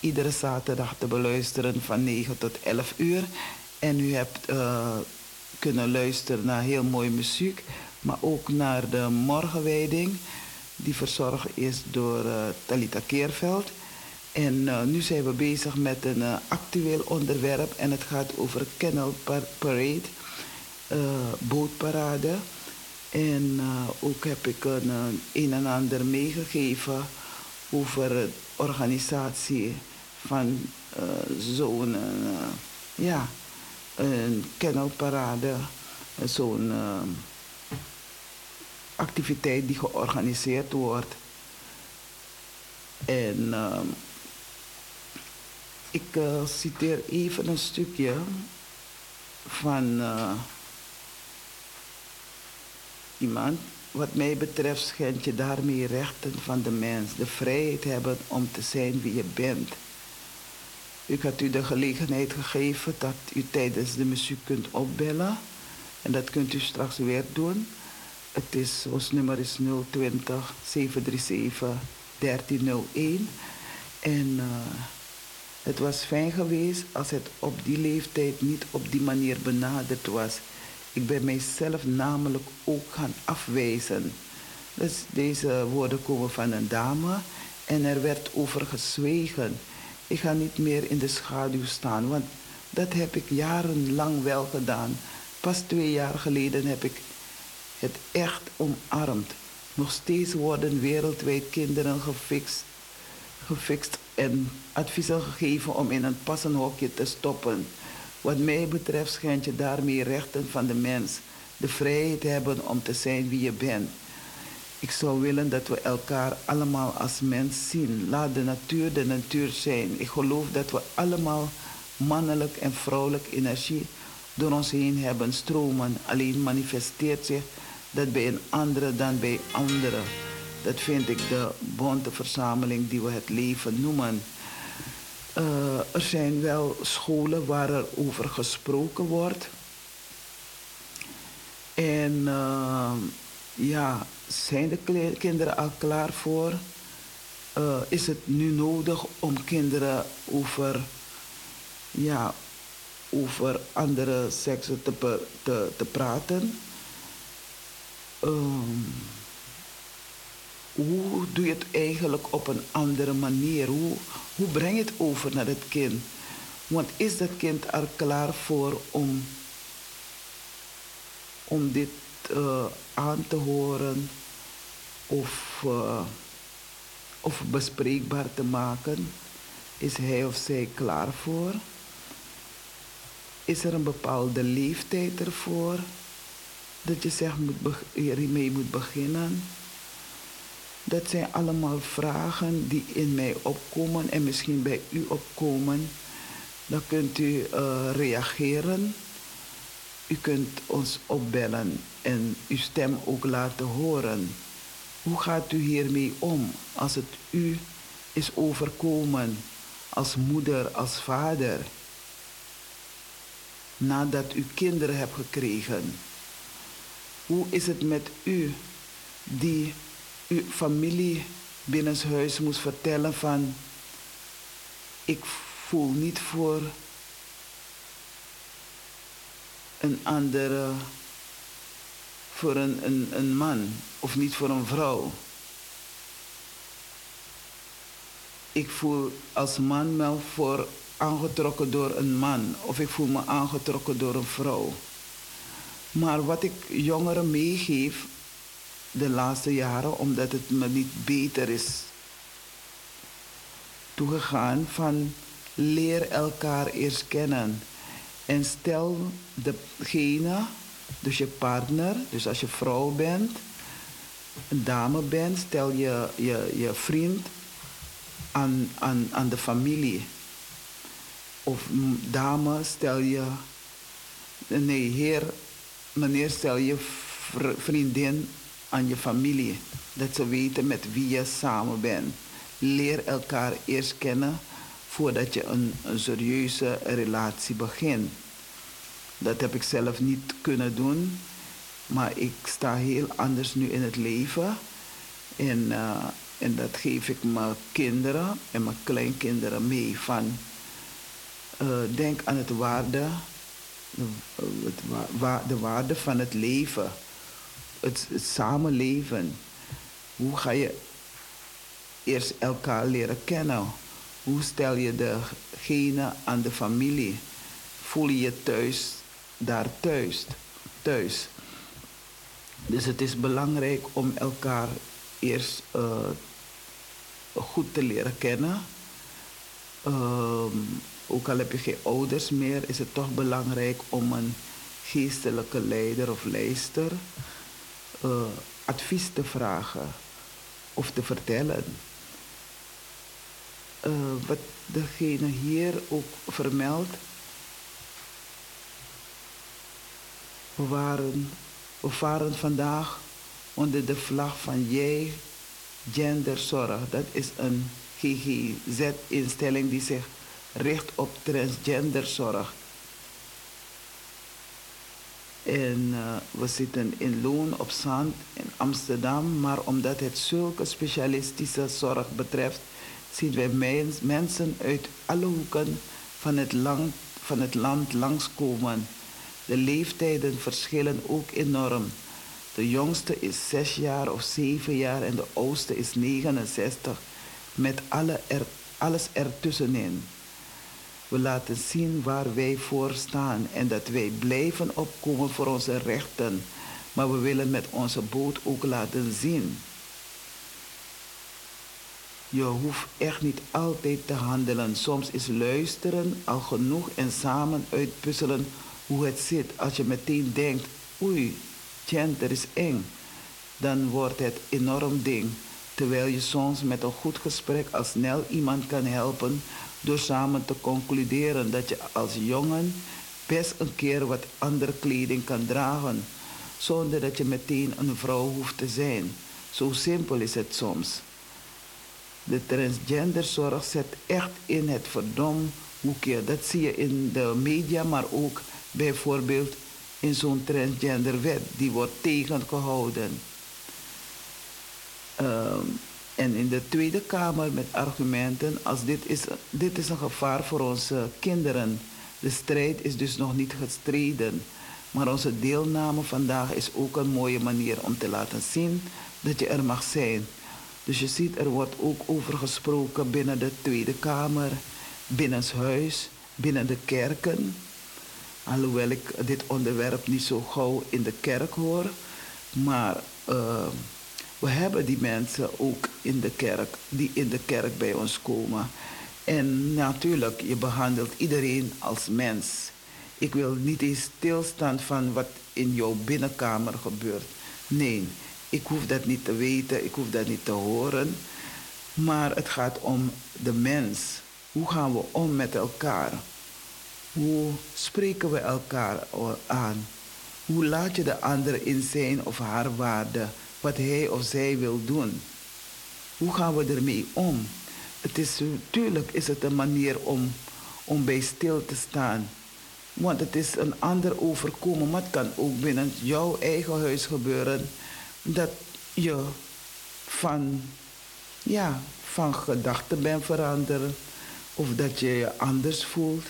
Iedere zaterdag te beluisteren van 9 tot 11 uur. En u hebt eh, kunnen luisteren naar heel mooie muziek, maar ook naar de morgenwijding, die verzorgd is door uh, Talita Keerveld. En uh, nu zijn we bezig met een actueel onderwerp en het gaat over Kennel Parade bootparade. En uh, ook heb ik een, een, een en ander meegegeven over de organisatie van zo'n ja, een kennelparade, zo'n activiteit die georganiseerd wordt. En ik citeer even een stukje van iemand. Wat mij betreft schend je daarmee rechten van de mens, de vrijheid hebben om te zijn wie je bent. Ik had u de gelegenheid gegeven dat u tijdens de muziek kunt opbellen. En dat kunt u straks weer doen. Het is, ons nummer is 020 737 1301. En uh, het was fijn geweest als het op die leeftijd niet op die manier benaderd was. Ik ben mijzelf namelijk ook gaan afwijzen. Dus deze woorden komen van een dame en er werd over gezwegen. Ik ga niet meer in de schaduw staan, want dat heb ik jarenlang wel gedaan. Pas twee jaar geleden heb ik het echt omarmd. Nog steeds worden wereldwijd kinderen gefixt, gefixt en adviezen gegeven om in een passend hokje te stoppen. Wat mij betreft schijnt je daarmee rechten van de mens, de vrijheid hebben om te zijn wie je bent. Ik zou willen dat we elkaar allemaal als mens zien. Laat de natuur de natuur zijn. Ik geloof dat we allemaal mannelijk en vrouwelijk energie door ons heen hebben stromen. Alleen manifesteert zich dat bij een andere dan bij anderen. Dat vind ik de bonte verzameling die we het leven noemen. Uh, er zijn wel scholen waar er over gesproken wordt. En uh, ja, zijn de kinderen al klaar voor? Uh, is het nu nodig om kinderen over, ja, over andere seksen te, te, te praten? Um, hoe doe je het eigenlijk op een andere manier? Hoe, hoe breng je het over naar het kind? Want is dat kind er klaar voor om, om dit uh, aan te horen of, uh, of bespreekbaar te maken? Is hij of zij klaar voor? Is er een bepaalde leeftijd ervoor dat je zegt moet hiermee moet beginnen? Dat zijn allemaal vragen die in mij opkomen en misschien bij u opkomen. Dan kunt u uh, reageren. U kunt ons opbellen en uw stem ook laten horen. Hoe gaat u hiermee om als het u is overkomen als moeder, als vader? Nadat u kinderen hebt gekregen. Hoe is het met u die uw familie binnenshuis moest vertellen van ik voel niet voor een andere, voor een, een, een man of niet voor een vrouw. Ik voel als man me voor aangetrokken door een man of ik voel me aangetrokken door een vrouw. Maar wat ik jongeren meegeef, de laatste jaren, omdat het me niet beter is toegegaan van leer elkaar eerst kennen. En stel degene, dus je partner, dus als je vrouw bent, een dame bent, stel je, je, je vriend aan, aan, aan de familie. Of dame, stel je, nee heer, meneer, stel je vriendin aan je familie. Dat ze weten met wie je samen bent. Leer elkaar eerst kennen voordat je een, serieuze relatie begint. Dat heb ik zelf niet kunnen doen. Maar ik sta heel anders nu in het leven. En, eh, en dat geef ik mijn kinderen en mijn kleinkinderen mee. Van, eh, denk aan het waarde, de, wa- de waarde van het leven. Het, samenleven. Hoe ga je eerst elkaar leren kennen? Hoe stel je degene aan de familie? Voel je je thuis daar thuis? thuis? Dus het is belangrijk om elkaar eerst eh, goed te leren kennen. Ehm, ook al heb je geen ouders meer, is het toch belangrijk om een geestelijke leider of lijster eh, advies te vragen of te vertellen. Eh, wat degene hier ook vermeldt, we, waren, we varen vandaag onder de vlag van jij genderzorg. Dat is een GGZ-instelling die zich richt op transgenderzorg. En eh, we zitten in Loon op Zand in Amsterdam, maar omdat het zulke specialistische zorg betreft, zien wij mens- mensen uit alle hoeken van het, land, van het land langskomen. De leeftijden verschillen ook enorm. De jongste is zes jaar of zeven jaar en de oudste is 69, met alle alles ertussenin. We laten zien waar wij voor staan en dat wij blijven opkomen voor onze rechten. Maar we willen met onze boot ook laten zien. Je hoeft echt niet altijd te handelen. Soms is luisteren al genoeg en samen uitpuzzelen hoe het zit. Als je meteen denkt, oei, gender is eng, dan wordt het enorm ding. Terwijl je soms met een goed gesprek al snel iemand kan helpen door samen te concluderen dat je als jongen best een keer wat andere kleding kan dragen, zonder dat je meteen een vrouw hoeft te zijn. Zo simpel is het soms. De transgenderzorg zet echt in het verdom hoekje. Dat zie je in de media, maar ook bijvoorbeeld in zo'n transgenderwet. Die wordt tegengehouden. Ehm, en in de Tweede Kamer met argumenten als dit is, dit is een gevaar voor onze kinderen. De strijd is dus nog niet gestreden. Maar onze deelname vandaag is ook een mooie manier om te laten zien dat je er mag zijn. Dus je ziet, er wordt ook over gesproken binnen de Tweede Kamer, binnenshuis, binnen de kerken. Alhoewel ik dit onderwerp niet zo gauw in de kerk hoor. Maar uh, we hebben die mensen ook in de kerk, die in de kerk bij ons komen. En natuurlijk, je behandelt iedereen als mens. Ik wil niet eens stilstaan van wat in jouw binnenkamer gebeurt. Nee, ik hoef dat niet te weten, ik hoef dat niet te horen. Maar het gaat om de mens. Hoe gaan we om met elkaar? Hoe spreken we elkaar aan? Hoe laat je de ander in zijn of haar waarde, wat hij of zij wil doen? Hoe gaan we ermee om? Het is, natuurlijk is het een manier om, om bij stil te staan. Want het is een ander overkomen, maar het kan ook binnen jouw eigen huis gebeuren dat je van, ja, van gedachten bent veranderd of dat je je anders voelt.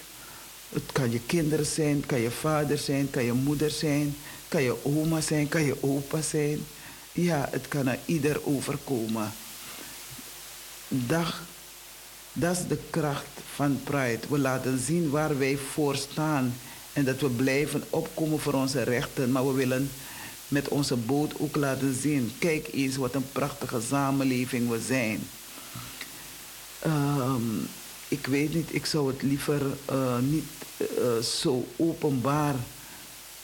Het kan je kinderen zijn, kan je vader zijn, kan je moeder zijn, kan je oma zijn, kan je opa zijn. Ja, het kan aan ieder overkomen. Dag, dat is de kracht van Pride. We laten zien waar wij voor staan en dat we blijven opkomen voor onze rechten, maar we willen met onze boot ook laten zien. Kijk eens wat een prachtige samenleving we zijn. Um, ik weet niet, ik zou het liever uh, niet uh, zo openbaar.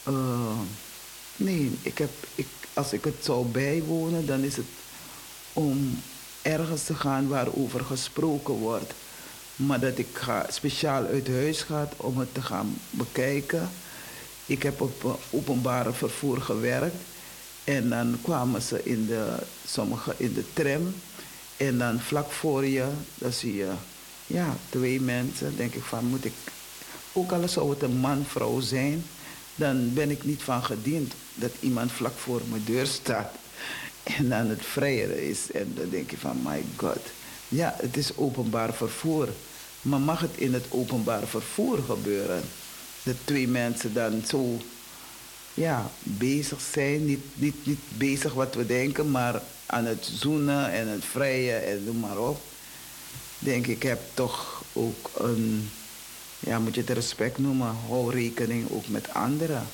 Uh, nee, ik heb, ik, als ik het zou bijwonen, dan is het om ergens te gaan waarover gesproken wordt. Maar dat ik ga, speciaal uit huis ga om het te gaan bekijken. Ik heb op openbare vervoer gewerkt. En dan kwamen ze in de, sommige in de tram. En dan vlak voor je, dan zie je ja, twee mensen. denk ik van, moet ik... Ook al zou het een man-vrouw zijn. Dan ben ik niet van gediend dat iemand vlak voor mijn deur staat en aan het vrijen is. En dan denk je van, my god. Ja, het is openbaar vervoer. Maar mag het in het openbaar vervoer gebeuren? Dat twee mensen dan zo ja, bezig zijn. Niet, niet, niet bezig wat we denken, maar aan het zoenen en het vrijen en noem maar op. Denk ik, heb toch ook een, ja, moet je het respect noemen, hou rekening ook met anderen.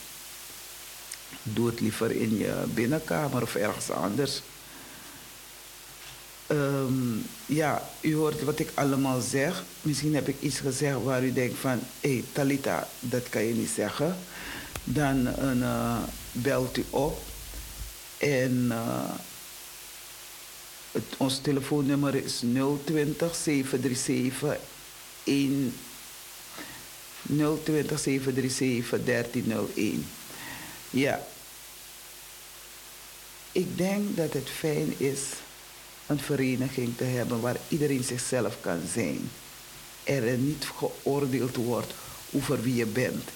Doe het liever in je binnenkamer of ergens anders. Ehm, ja, u hoort wat ik allemaal zeg. Misschien heb ik iets gezegd waar u denkt van... hé, hey, Talita, dat kan je niet zeggen. Dan uh, belt u op. En het, ons telefoonnummer is 020 737 1... 020 737 1301. Ja. Ik denk dat het fijn is een vereniging te hebben waar iedereen zichzelf kan zijn. Er niet geoordeeld wordt over wie je bent.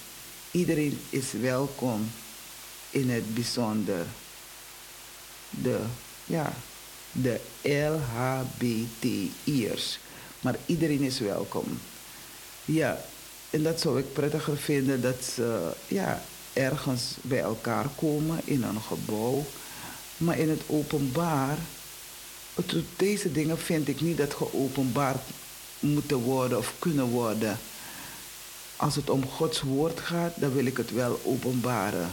Iedereen is welkom in het bijzonder. De, ja, de LHBTI'ers. Maar iedereen is welkom. Ja, en dat zou ik prettiger vinden dat ze ja, ergens bij elkaar komen in een gebouw. Maar in het openbaar deze dingen vind ik niet dat geopenbaard moeten worden of kunnen worden. Als het om Gods woord gaat, dan wil ik het wel openbaren.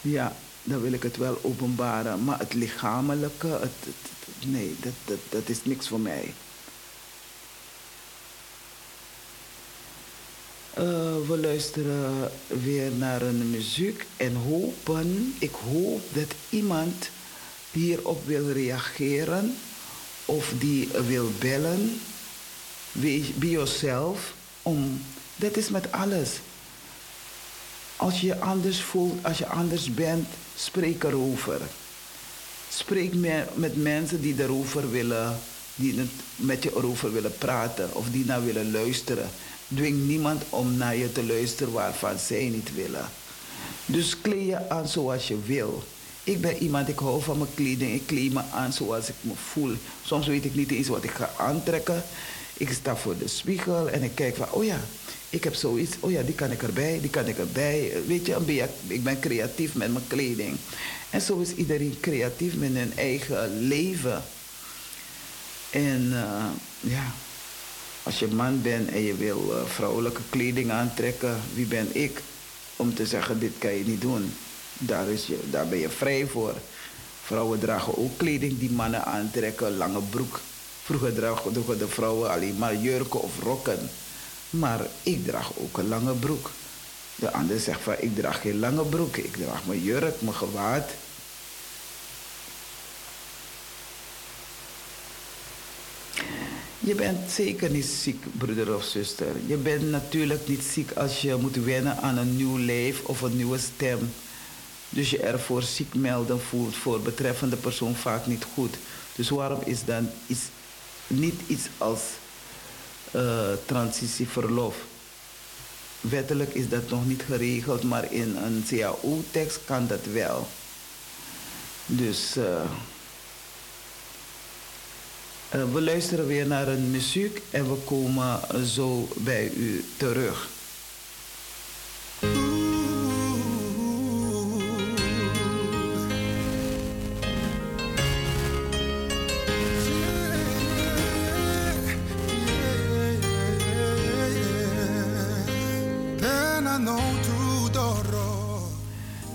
Ja, dan wil ik het wel openbaren. Maar het lichamelijke, het, nee, dat, dat is niks voor mij. Uh, we luisteren weer naar een muziek en hopen, ik hoop dat iemand hierop wil reageren of die wil bellen, be yourself. Om, dat is met alles. Als je je anders voelt, als je anders bent, spreek erover. Spreek met mensen die erover willen, die met je erover willen praten of die naar willen luisteren. Dwing niemand om naar je te luisteren waarvan zij niet willen. Dus kleed je aan zoals je wil. Ik ben iemand, ik hou van mijn kleding. Ik kleed me aan zoals ik me voel. Soms weet ik niet eens wat ik ga aantrekken. Ik sta voor de spiegel en ik kijk van, oh ja, ik heb zoiets. Oh ja, die kan ik erbij, die kan ik erbij. Weet je, ik ben creatief met mijn kleding. En zo is iedereen creatief met hun eigen leven. En uh, ja, als je man bent en je wil uh, vrouwelijke kleding aantrekken, wie ben ik om te zeggen, dit kan je niet doen. Daar, is je, daar ben je vrij voor. Vrouwen dragen ook kleding die mannen aantrekken, lange broek. Vroeger droegen de vrouwen alleen maar jurken of rokken. Maar ik draag ook een lange broek. De ander zegt van ik draag geen lange broek. Ik draag mijn jurk, mijn gewaad. Je bent zeker niet ziek, broeder of zuster. Je bent natuurlijk niet ziek als je moet wennen aan een nieuw lijf of een nieuwe stem. Dus je ervoor ziek melden voelt voor betreffende persoon vaak niet goed. Dus waarom is dan iets, niet iets als uh, transitieverlof? Wettelijk is dat nog niet geregeld, maar in een CAO-tekst kan dat wel. Dus uh, uh, we luisteren weer naar een muziek en we komen zo bij u terug.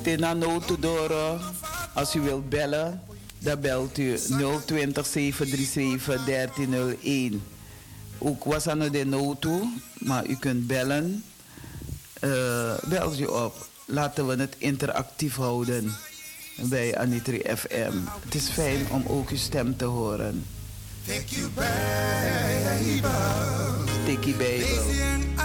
Tena Notodoro. Als u wilt bellen, dan belt u 020 737 1301. Ook was aan de noto, maar u kunt bellen. Uh, belt u op. Laten we het interactief houden bij Anitri FM. Het is fijn om ook uw stem te horen. Take you baby. Take you baby.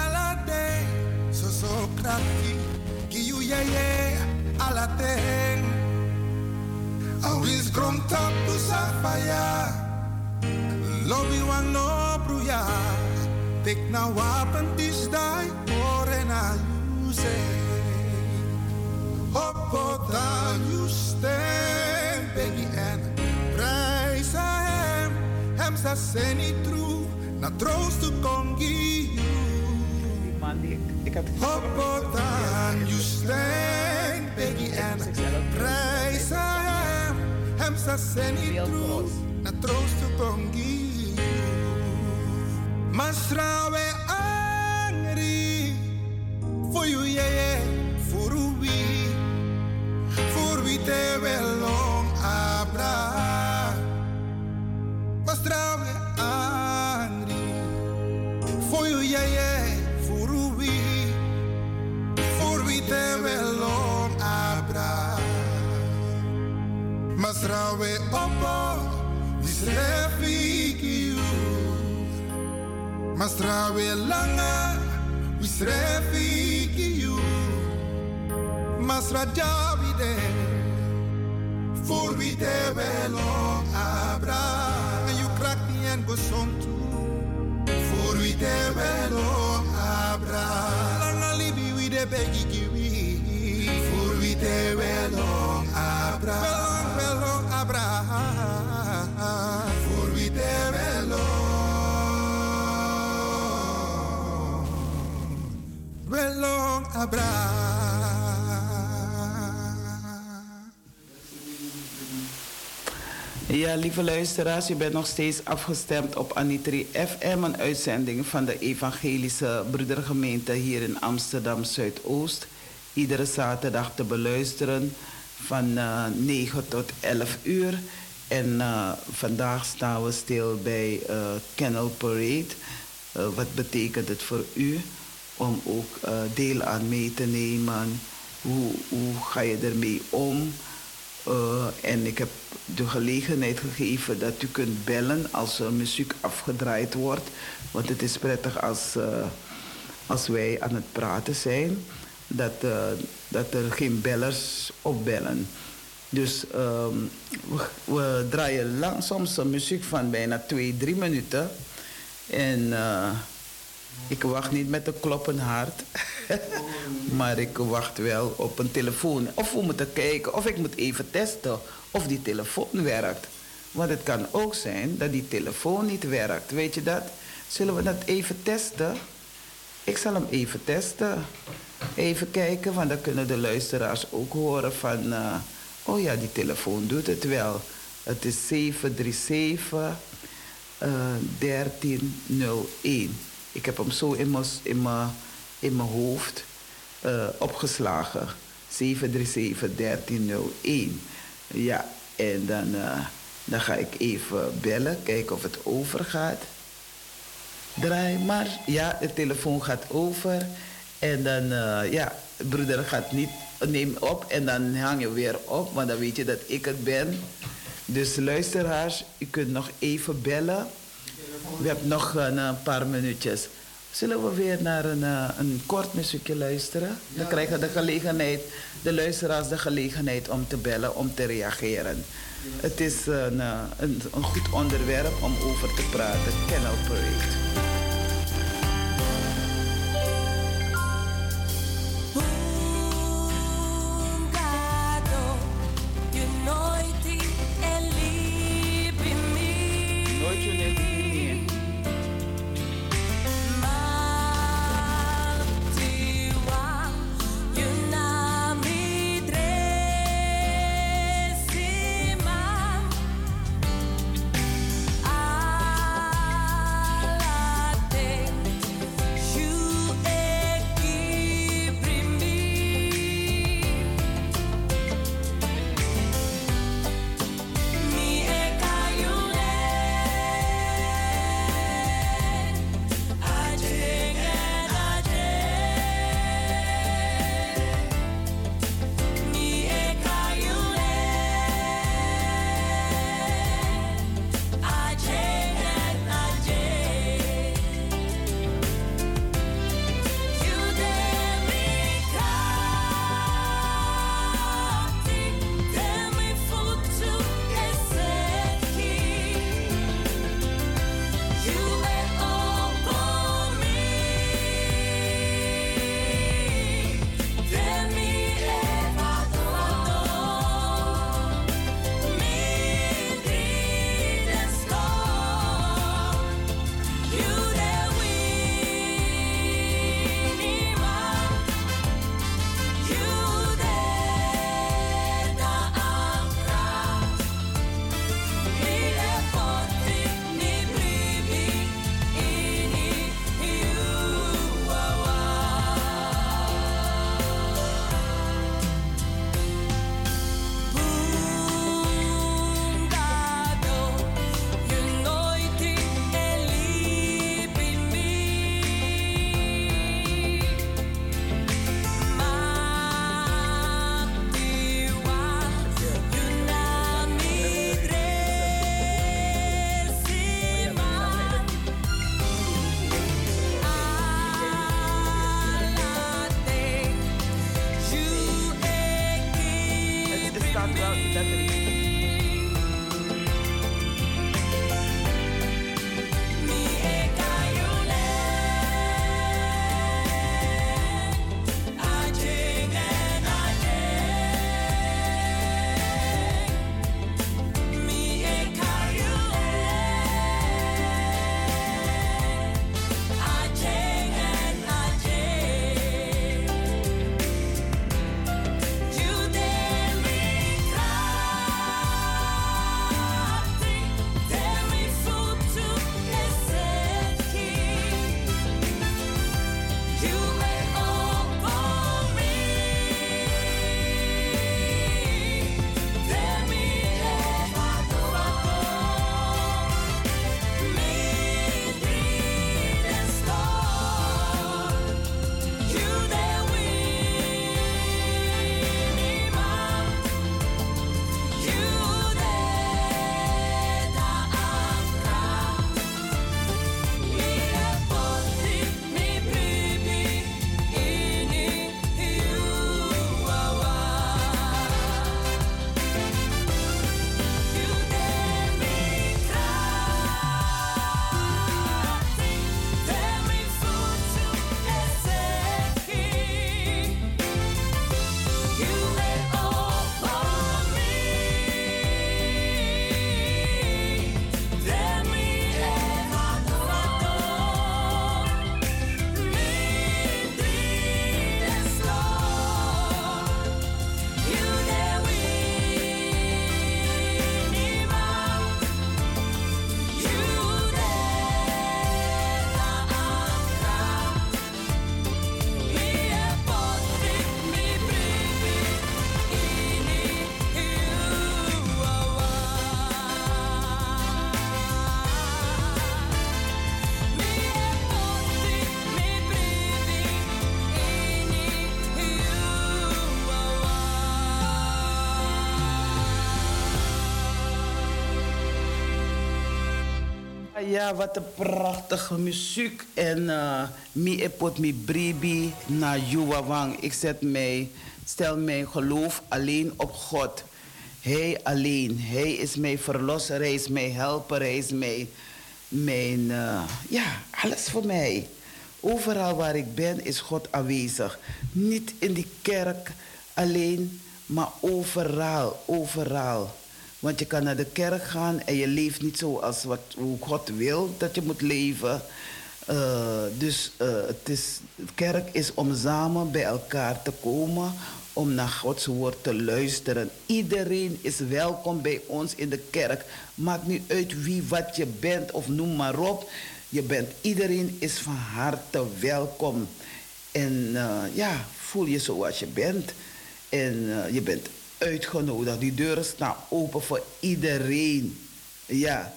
Awis grom tapu safaya Lobby wan no bruya Tek na wapen dis dai Ore na yuse Opota justem Pegi en prijsa hem Hem sa seni tru Na troostu kongi ik heb Opota Pegi en prijsa hem hem seni true, na troost to kongi Masrawe angry, for you yeah yeah, for we, for we te long abra. Masrawe angry, for you yeah yeah, for we, for we te long Masrawe refiki you. Mastrawe langa, we srefiki you. Masra Davide, voor wie te welong abra. En the end go son too. Voor wie te welong abra. Langa libi we de begi kiwi. Voor wie te welong abra. Voor wie. Ja, lieve luisteraars, u bent nog steeds afgestemd op Anitri FM, een uitzending van de Evangelische Broedergemeente hier in Amsterdam Zuidoost. Iedere zaterdag te beluisteren van eh 9 tot 11 uur. En eh, vandaag staan we stil bij eh Kennel Parade. Eh, wat betekent het voor u om ook eh, deel aan mee te nemen? Hoe, hoe ga je ermee om? Eh, en ik heb de gelegenheid gegeven dat u kunt bellen als er muziek afgedraaid wordt. Want het is prettig als, eh, als wij aan het praten zijn, dat, eh, dat er geen bellers opbellen. Dus ehm, we, draaien lang, soms een muziek van bijna twee, drie minuten. En eh, ik wacht niet met een kloppend hart. maar ik wacht wel op een telefoon. Of we moeten kijken, of ik moet even testen of die telefoon werkt. Want het kan ook zijn dat die telefoon niet werkt. Weet je dat? Zullen we dat even testen? Ik zal hem even testen. Even kijken, want dan kunnen de luisteraars ook horen van... eh, oh ja, die telefoon doet het wel. Het is 737 eh 1301. Ik heb hem zo in mijn, in in hoofd eh, opgeslagen. 737 1301. Ja, en dan, eh, dan ga ik even bellen, kijken of het overgaat. Draai maar. Ja, de telefoon gaat over. En dan, eh, ja, de broeder gaat niet, neem op en dan hang je weer op, want dan weet je dat ik het ben. Dus luisteraars, u kunt nog even bellen. We hebben nog een, eh, paar minuutjes. Zullen we weer naar een, eh, een kort muziekje luisteren? Dan krijgen de gelegenheid, de luisteraars de gelegenheid om te bellen, om te reageren. Het is een, een, een goed onderwerp om over te praten. Canal Parade. Ja, wat een prachtige muziek. En uh, mi epot mi bribi na Juwawang. Ik zet mij, stel mijn geloof alleen op God. Hij alleen. Hij is mijn verlosser, hij is mijn helper, hij is mijn, mijn uh, ja, alles voor mij. Overal waar ik ben is God aanwezig. Niet in die kerk alleen, maar overal, overal. Want je kan naar de kerk gaan en je leeft niet zoals wat, God wil dat je moet leven. Uh, dus uh, het is, kerk is om samen bij elkaar te komen, om naar Gods woord te luisteren. Iedereen is welkom bij ons in de kerk. Maakt niet uit wie wat je bent of noem maar op. Je bent, iedereen is van harte welkom. En uh, ja, voel je zoals je bent. En je bent uitgenodigd. Die deuren staan open voor iedereen. Ja.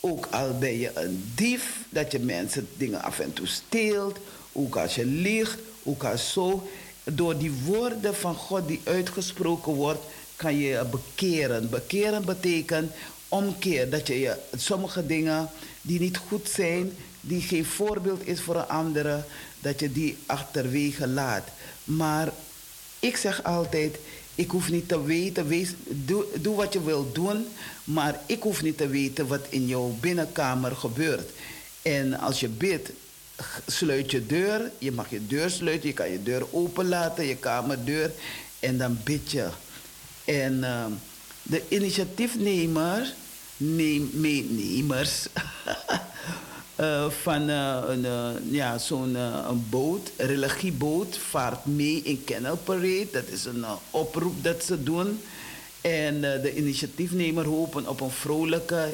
Ook al ben je een dief, dat je mensen dingen af en toe steelt. Ook als je liegt, ook als zo. Door die woorden van God die uitgesproken wordt, kan je je bekeren. Bekeren betekent omkeer. Dat je, je sommige dingen die niet goed zijn, die geen voorbeeld is voor een andere, dat je die achterwege laat. Maar ik zeg altijd, ik hoef niet te weten, doe, wat je wilt doen, maar ik hoef niet te weten wat in jouw binnenkamer gebeurt. En als je bidt, sluit je deur. Je mag je deur sluiten, je kan je deur openlaten, je kamerdeur. En dan bid je. En uh, de initiatiefnemer, neem, meenemers, uh, van uh, een, uh, ja, zo'n een boot, een religieboot, vaart mee in Canal Parade. Dat is een oproep dat ze doen. En de initiatiefnemer hopen op een vrolijke,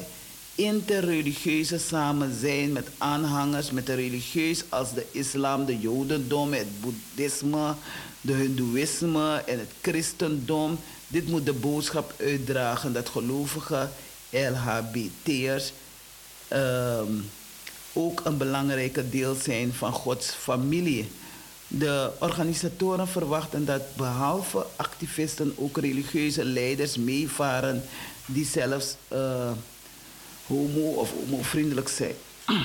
interreligieuze samenzijn met aanhangers, met de religieus als de islam, de jodendom, het boeddhisme, de hindoeïsme en het christendom. Dit moet de boodschap uitdragen dat gelovige LHBT'ers... Um, ook een belangrijke deel zijn van Gods familie. De organisatoren verwachten dat behalve activisten ook religieuze leiders meevaren die zelfs uh, homo- of homovriendelijk zijn.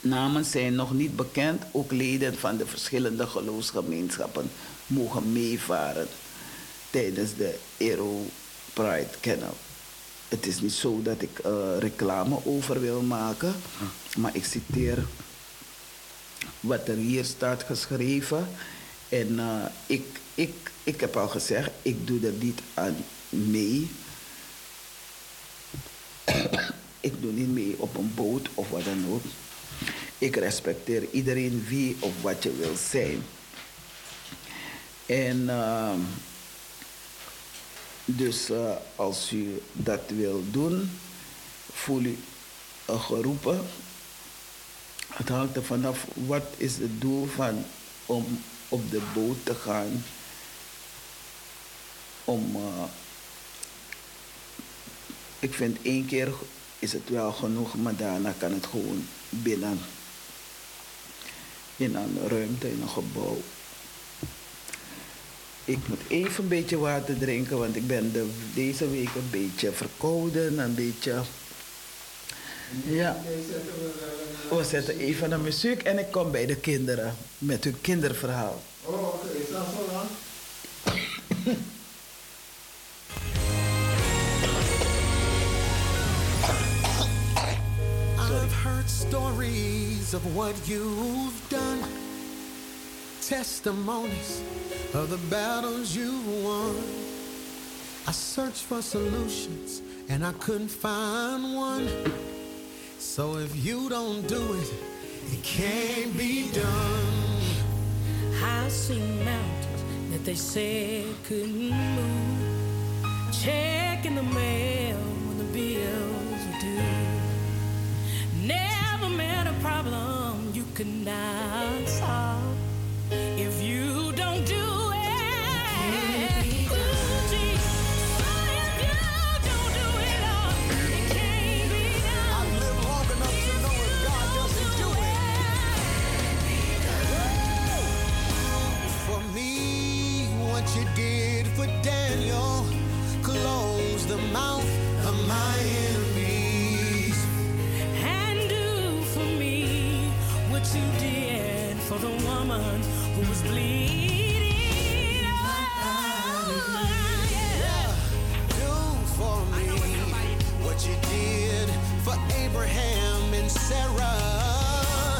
Namen zijn nog niet bekend, ook leden van de verschillende geloofsgemeenschappen mogen meevaren. tijdens de Aero Pride Kennel. Het is niet zo dat ik eh, reclame over wil maken, maar ik citeer wat er hier staat geschreven. En eh, ik, ik, ik heb al gezegd, ik doe er niet aan mee. ik doe niet mee op een boot of wat dan ook. Ik respecteer iedereen wie of wat je wil zijn. En uh, dus uh, als u dat wil doen, voel u geroepen. Het hangt er vanaf wat is het doel van om op de boot te gaan. Om, uh, ik vind één keer is het wel genoeg, maar daarna kan het gewoon binnen. In een ruimte, in een gebouw. Ik moet even een beetje water drinken, want ik ben de, deze week een beetje verkouden, een beetje... Ja. We zetten even een muziek en ik kom bij de kinderen met hun kinderverhaal. Oh, oké. Is dat zo lang? I've heard stories of what you've done, testimonies of the battles you've won. I searched for solutions and I couldn't find one. So if you don't do it, it can't be done. I've seen mountains that they said couldn't move. Checking the mail when the bills were due. Never met a problem you could not solve Abraham and Sarah.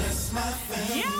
That's my family. Yeah.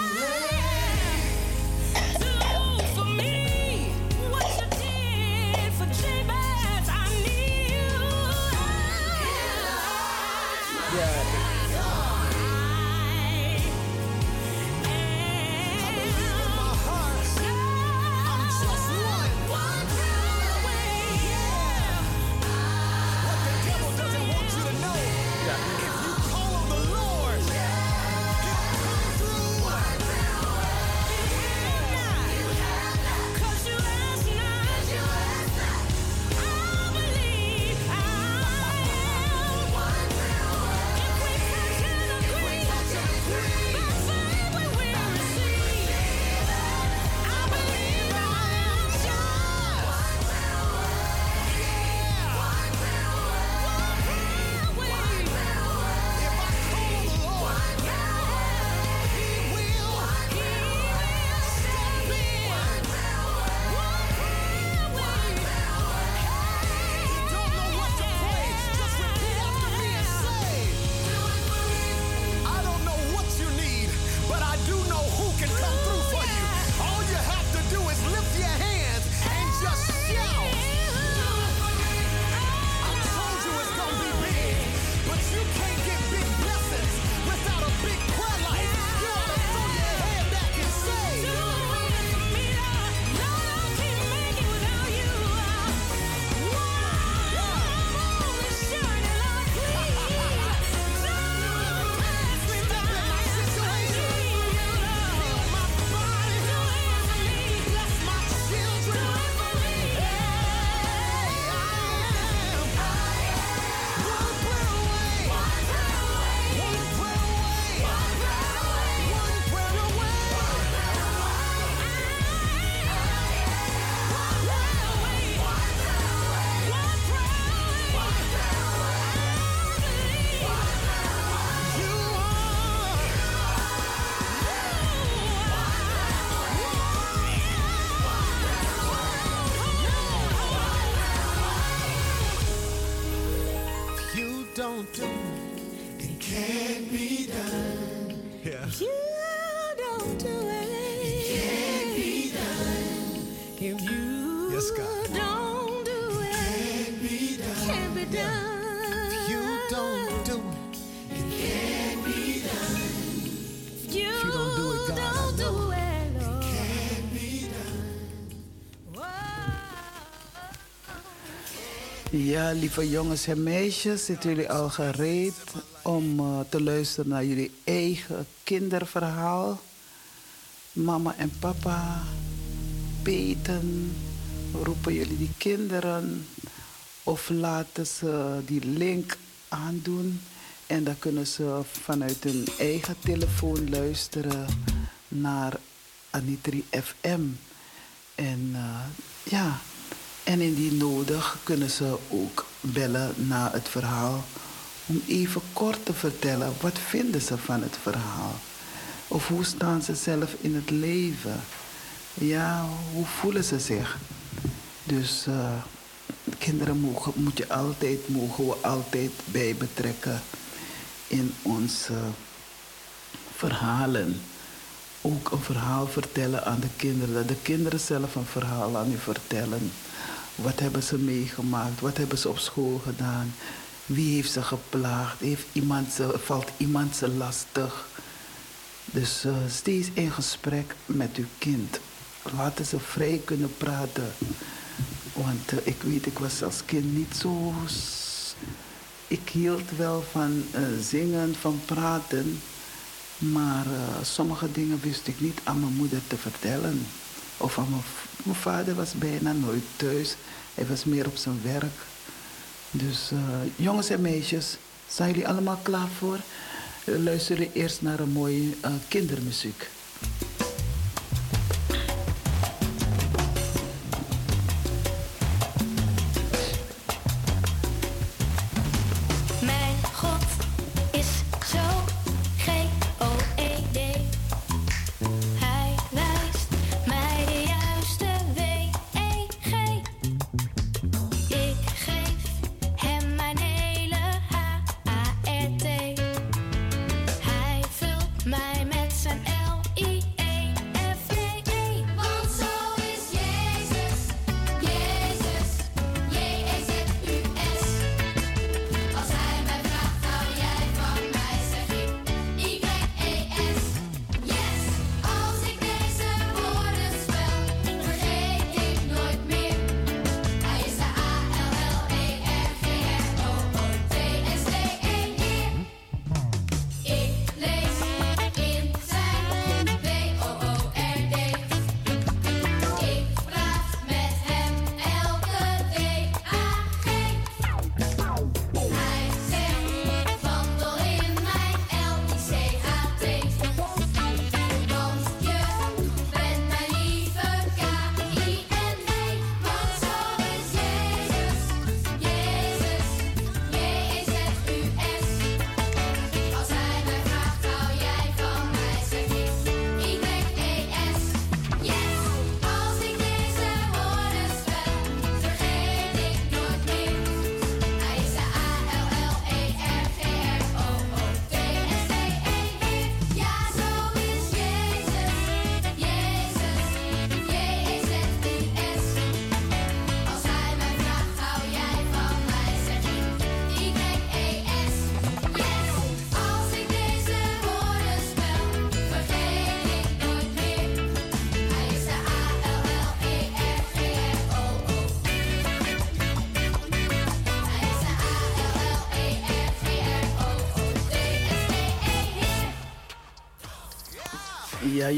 Ja, lieve jongens en meisjes, zitten jullie al gereed om uh, te luisteren naar jullie eigen kinderverhaal? Mama en papa beten, roepen jullie die kinderen of laten ze die link aandoen en dan kunnen ze vanuit hun eigen telefoon luisteren naar Anitri FM. En uh, ja, en indien nodig kunnen ze ook bellen na het verhaal om even kort te vertellen wat vinden ze van het verhaal. Of hoe staan ze zelf in het leven? Ja, hoe voelen ze zich? Dus uh, kinderen mogen, moet je altijd, mogen we altijd bij betrekken in onze verhalen. Ook een verhaal vertellen aan de kinderen. Dat de kinderen zelf een verhaal aan u vertellen. Wat hebben ze meegemaakt? Wat hebben ze op school gedaan? Wie heeft ze geplaagd? Heeft iemand ze, valt iemand ze lastig? Dus uh, steeds in gesprek met uw kind. Laten ze vrij kunnen praten. Want uh, ik weet, ik was als kind niet zo. Ik hield wel van uh, zingen, van praten. Maar sommige dingen wist ik niet aan mijn moeder te vertellen. Of aan mijn, mijn vader was bijna nooit thuis. Hij was meer op zijn werk. Dus uh, jongens en meisjes, zijn jullie allemaal klaar voor? Uh, luisteren eerst naar een mooie uh, kindermuziek.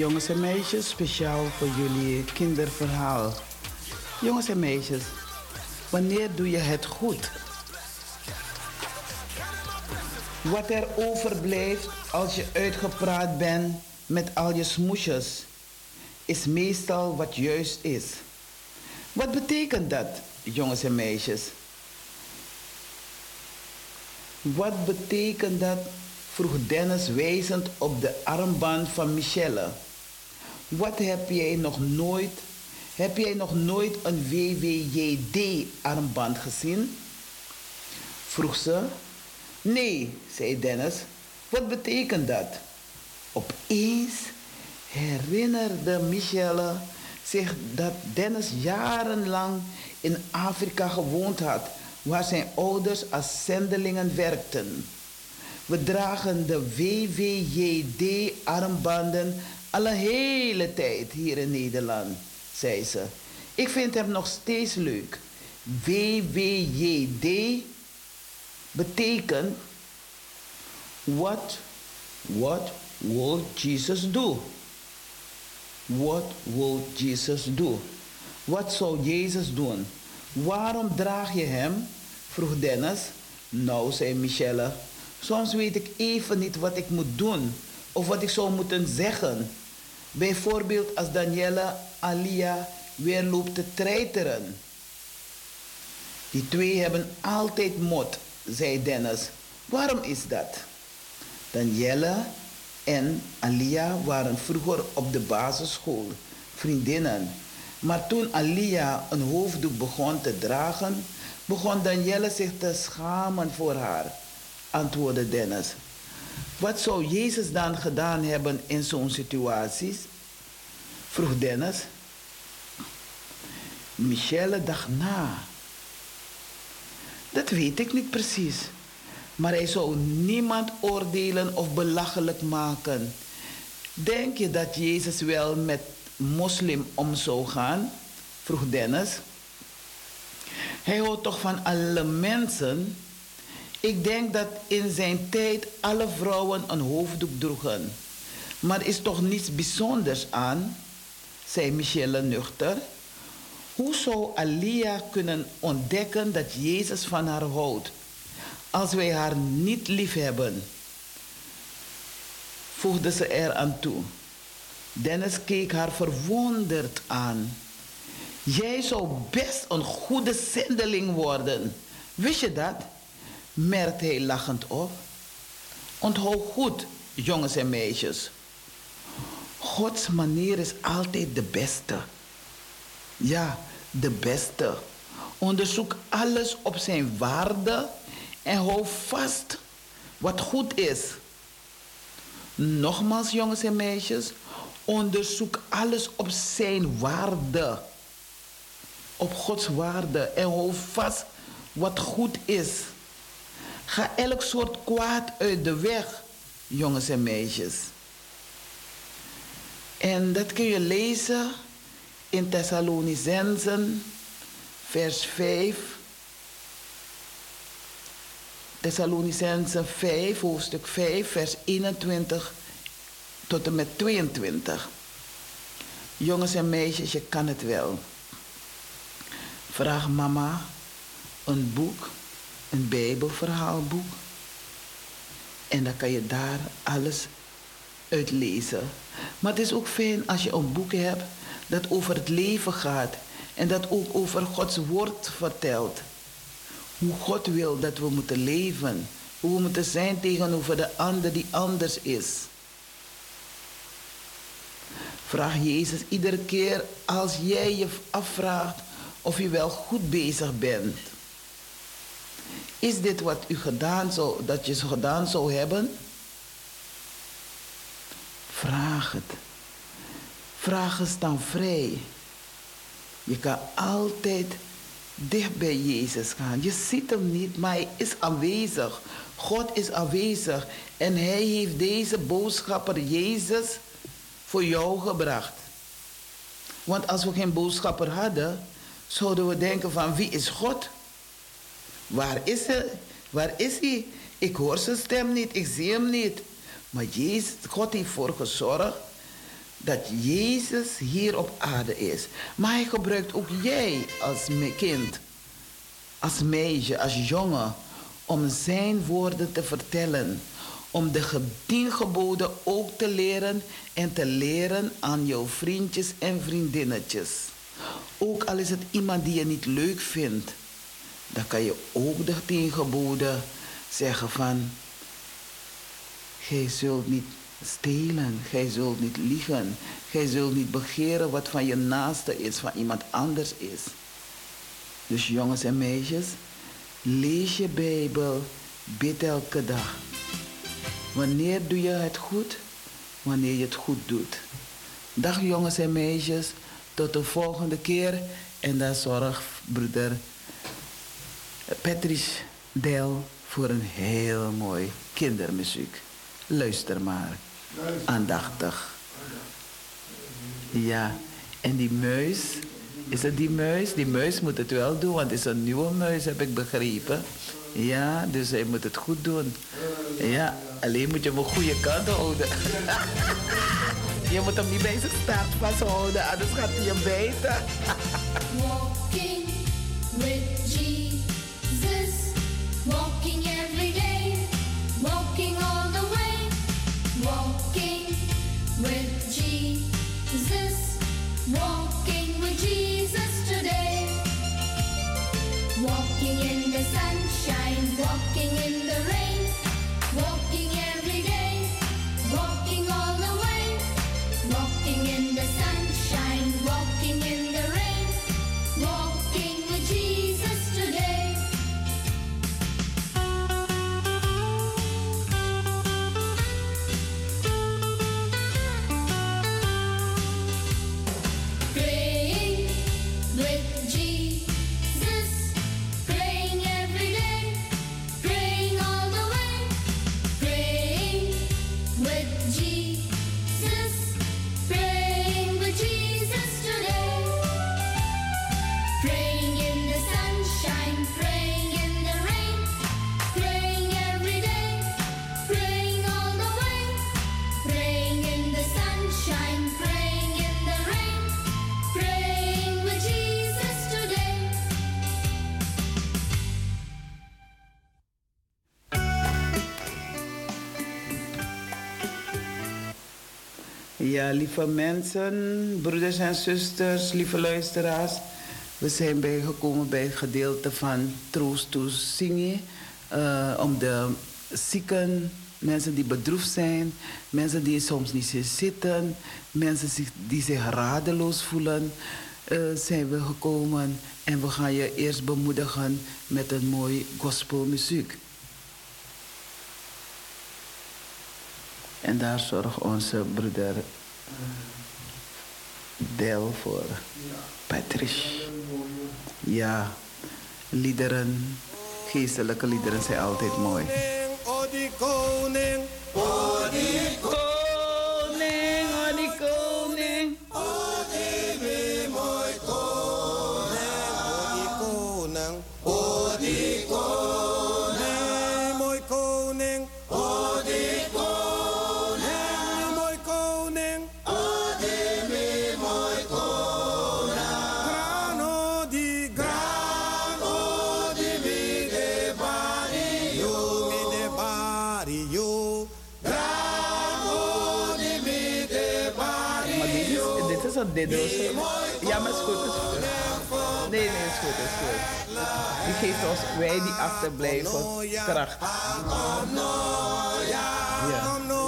Jongens en meisjes, speciaal voor jullie kinderverhaal. Jongens en meisjes, wanneer doe je het goed? Wat er overblijft als je uitgepraat bent met al je smoesjes, is meestal wat juist is. Wat betekent dat, jongens en meisjes? Wat betekent dat? vroeg Dennis wijzend op de armband van Michelle. Wat heb jij nog nooit, heb jij nog nooit een WWJD-armband gezien? vroeg ze. Nee, zei Dennis. Wat betekent dat? Opeens herinnerde Michelle zich dat Dennis jarenlang in Afrika gewoond had, waar zijn ouders als zendelingen werkten. We dragen de WWJD-armbanden al een hele tijd hier in Nederland, zei ze. Ik vind hem nog steeds leuk. WWJD betekent What, what will Jesus do? What will Jesus do? Wat zou Jezus doen? Waarom draag je hem? vroeg Dennis. Nou, zei Michelle, soms weet ik even niet wat ik moet doen of wat ik zou moeten zeggen. Bijvoorbeeld als Danielle Alia weer loopt te treiteren. Die twee hebben altijd mot, zei Dennis. Waarom is dat? Danielle en Alia waren vroeger op de basisschool vriendinnen. Maar toen Alia een hoofddoek begon te dragen, begon Danielle zich te schamen voor haar, antwoordde Dennis. Wat zou Jezus dan gedaan hebben in zo'n situaties? vroeg Dennis. Michelle dacht na. Dat weet ik niet precies. Maar hij zou niemand oordelen of belachelijk maken. Denk je dat Jezus wel met moslim om zou gaan? vroeg Dennis. Hij houdt toch van alle mensen? Ik denk dat in zijn tijd alle vrouwen een hoofddoek droegen. Maar is toch niets bijzonders aan? zei Michelle nuchter. Hoe zou Alia kunnen ontdekken dat Jezus van haar houdt als wij haar niet lief hebben? voegde ze er aan toe. Dennis keek haar verwonderd aan. Jij zou best een goede zendeling worden. Wist je dat? Merkte hij lachend op. Onthoud goed, jongens en meisjes. Gods manier is altijd de beste. Ja, de beste. Onderzoek alles op zijn waarde en hou vast wat goed is. Nogmaals, jongens en meisjes, onderzoek alles op zijn waarde. Op Gods waarde en hou vast wat goed is. Ga elk soort kwaad uit de weg, jongens en meisjes. En dat kun je lezen in Thessalonicensen, vers 5. Thessalonicensen 5, hoofdstuk 5, vers 21 tot en met 22. Jongens en meisjes, je kan het wel. Vraag mama een boek, een Bijbelverhaalboek. En dan kan je daar alles uit lezen. Maar het is ook fijn als je een boek hebt dat over het leven gaat en dat ook over Gods woord vertelt. Hoe God wil dat we moeten leven, hoe we moeten zijn tegenover de ander die anders is. Vraag Jezus iedere keer als jij je afvraagt of je wel goed bezig bent. Is dit wat u gedaan zou, dat je gedaan zou hebben? Vraag het. Vragen staan vrij. Je kan altijd dicht bij Jezus gaan. Je ziet hem niet, maar hij is aanwezig. God is aanwezig. En hij heeft deze boodschapper Jezus voor jou gebracht. Want als we geen boodschapper hadden, zouden we denken van wie is God? Waar is hij? Waar is hij? Ik hoor zijn stem niet, ik zie hem niet. Maar Jezus, God heeft ervoor gezorgd dat Jezus hier op aarde is. Maar hij gebruikt ook jij als kind, als meisje, als jongen, om zijn woorden te vertellen. Om de gediengeboden ook te leren en te leren aan jouw vriendjes en vriendinnetjes. Ook al is het iemand die je niet leuk vindt, dan kan je ook de gediengeboden zeggen van... Gij zult niet stelen, gij zult niet liegen, gij zult niet begeren wat van je naaste is, van iemand anders is. Dus jongens en meisjes, lees je Bijbel Bid elke dag. Wanneer doe je het goed? Wanneer je het goed doet. Dag jongens en meisjes, tot de volgende keer. En dan zorg broeder Patrice Del voor een heel mooi kindermuziek. Luister maar, aandachtig. Ja, en die muis, is het die muis? Die muis moet het wel doen, want het is een nieuwe muis, heb ik begrepen. Ja, dus hij moet het goed doen. Ja, alleen moet je hem een goede kant houden. je moet hem niet bij zijn staart vasthouden, anders gaat hij je bijten. Walking with walking every Ja, lieve mensen, broeders en zusters, lieve luisteraars. We zijn bijgekomen bij het gedeelte van Troost to Zingen. eh, om de zieken, mensen die bedroefd zijn, mensen die soms niet zien zitten, mensen die zich radeloos voelen, eh, zijn we gekomen. En we gaan je eerst bemoedigen met een mooi gospelmuziek. En daar zorgt onze broeder Del voor. Patrice. Ja, liederen, geestelijke liederen zijn altijd mooi. Oh die koning, oh die Koning, oh die koning. koning, oh die dit diddelse. Ja, maar is goed, is goed. Nee, nee, is goed, is goed. Die geeft ons, wij die achterblijven, kracht. Ja.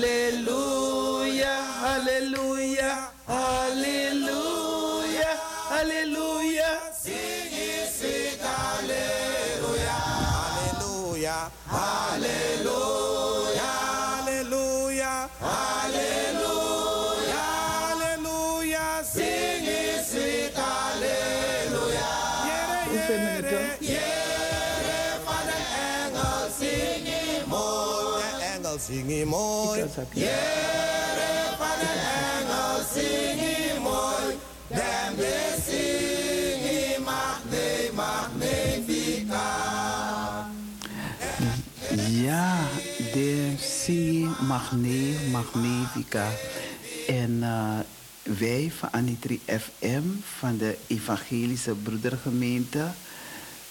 Hallelujah. Van de zing je magne, magnifica. Ja. En eh, wij van Anitri FM, van de Evangelische Broedergemeente,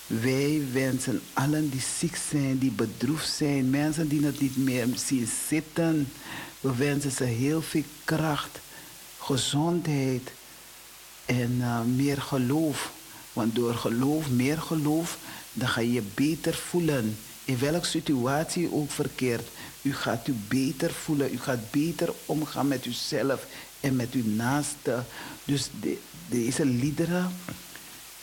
wij wensen allen die ziek zijn, die bedroefd zijn, mensen die het niet meer zien zitten. We wensen ze heel veel kracht, gezondheid en eh, meer geloof. Want door geloof, meer geloof, dan ga je je beter voelen. In welke situatie ook verkeert, u gaat u beter voelen. U gaat beter omgaan met uzelf en met uw naaste. Dus de, deze liederen,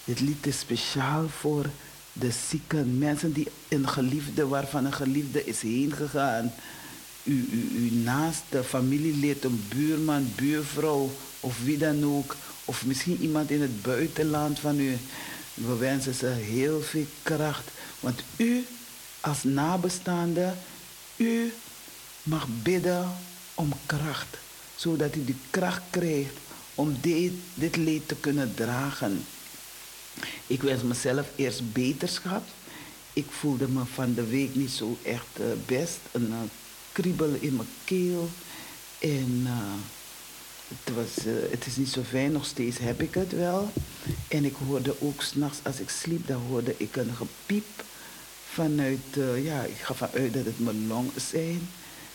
dit lied is speciaal voor de zieken. Mensen die een geliefde, waarvan een geliefde is heen gegaan. Uw, uw, uw naaste familielid, een buurman, buurvrouw of wie dan ook. Of misschien iemand in het buitenland van u. We wensen ze heel veel kracht. Want u als nabestaande, u mag bidden om kracht. Zodat u die kracht krijgt om dit, dit leed te kunnen dragen. Ik wens mezelf eerst beterschap. Ik voelde me van de week niet zo echt eh, best. Een uh, kriebel in mijn keel. En uh, het, was, het is niet zo fijn, nog steeds heb ik het wel. En ik hoorde ook s'nachts als ik sliep, dan hoorde ik een gepiep vanuit, ja, ik ga vanuit dat het mijn longen zijn.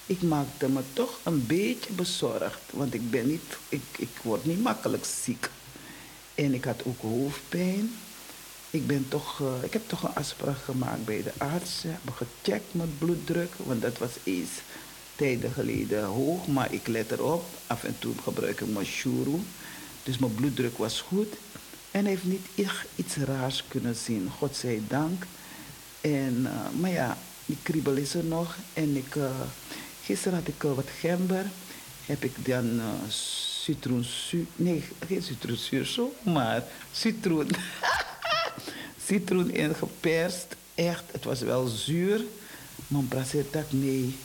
Ik maakte me toch een beetje bezorgd, want ik ben niet, ik, ik word niet makkelijk ziek. En ik had ook hoofdpijn. Ik, ben toch, uh, ik heb toch een afspraak gemaakt bij de arts. Ze hebben gecheckt mijn bloeddruk, want dat was eens tijden geleden hoog. Maar ik let erop. Af en toe gebruik ik mijn shuru. Dus mijn bloeddruk was goed. En heeft niet echt iets raars kunnen zien, godzijdank. En, uh, maar ja, die kriebel is er nog. En ik, uh, gisteren had ik wat gember. Heb ik dan citroenzuur. Nee, geen citroenzuur zo, maar citroen. citroen ingeperst. Echt, het was wel zuur. Maar praat dat nee.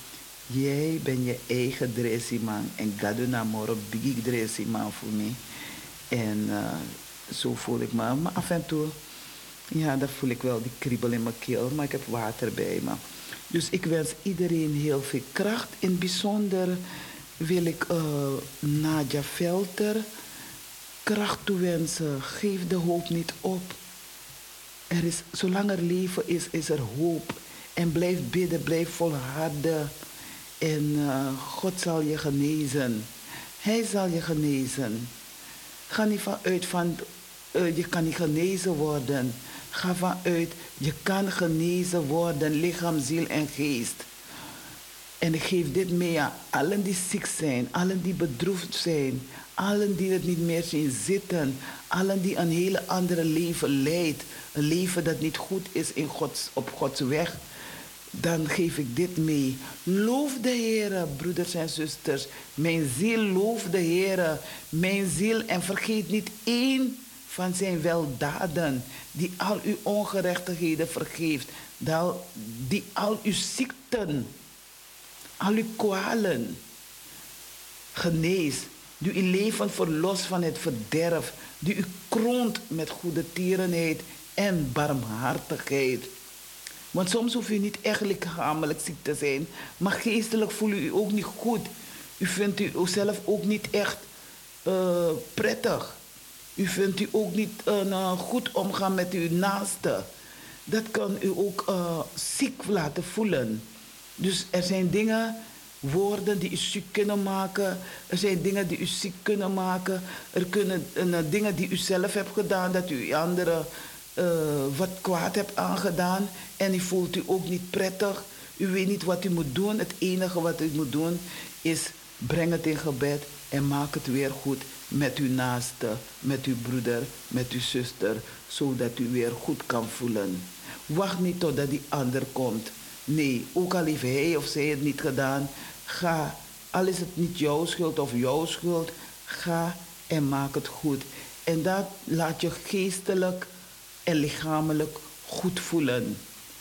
Jij bent je eigen dressiman. En gaduna moro big dressiman voor mij. En uh, zo voel ik me. Maar af en toe, ja, dan voel ik wel die kriebel in mijn keel. Maar ik heb water bij me. Dus ik wens iedereen heel veel kracht. In bijzonder wil ik uh, Nadja Velter kracht toewensen. Geef de hoop niet op. Er is, zolang er leven is, is er hoop. En blijf bidden, blijf volharden. En uh, God zal je genezen. Hij zal je genezen. Ga niet vanuit van uh, je kan niet genezen worden. Ga vanuit je kan genezen worden, lichaam, ziel en geest. En ik geef dit mee aan allen die ziek zijn, allen die bedroefd zijn, allen die het niet meer zien zitten, allen die een hele andere leven leidt, een leven dat niet goed is in Gods, op Gods weg, dan geef ik dit mee. Loof de Heer, broeders en zusters. Mijn ziel loof de Heer, mijn ziel en vergeet niet één van zijn weldaden, die al uw ongerechtigheden vergeeft, die al uw ziekten al uw kwalen genees, die uw leven verlost van het verderf, die u kroont met goede tierenheid en barmhartigheid. Want soms hoeft u niet echt lichamelijk ziek te zijn, maar geestelijk voelt u ook niet goed. U vindt u zelf ook niet echt uh, prettig. U vindt u ook niet uh, goed omgaan met uw naaste. Dat kan u ook uh, ziek laten voelen. Dus er zijn dingen, woorden die u ziek kunnen maken. Er zijn dingen die u ziek kunnen maken. Er kunnen uh, dingen die u zelf hebt gedaan, dat u anderen uh, wat kwaad hebt aangedaan. En u voelt u ook niet prettig. U weet niet wat u moet doen. Het enige wat u moet doen is breng het in gebed en maak het weer goed met uw naaste, met uw broeder, met uw zuster, zodat u weer goed kan voelen. Wacht niet totdat die ander komt. Nee, ook al heeft hij of zij het niet gedaan, ga. Al is het niet jouw schuld of jouw schuld, ga en maak het goed. En dat laat je geestelijk en lichamelijk goed voelen.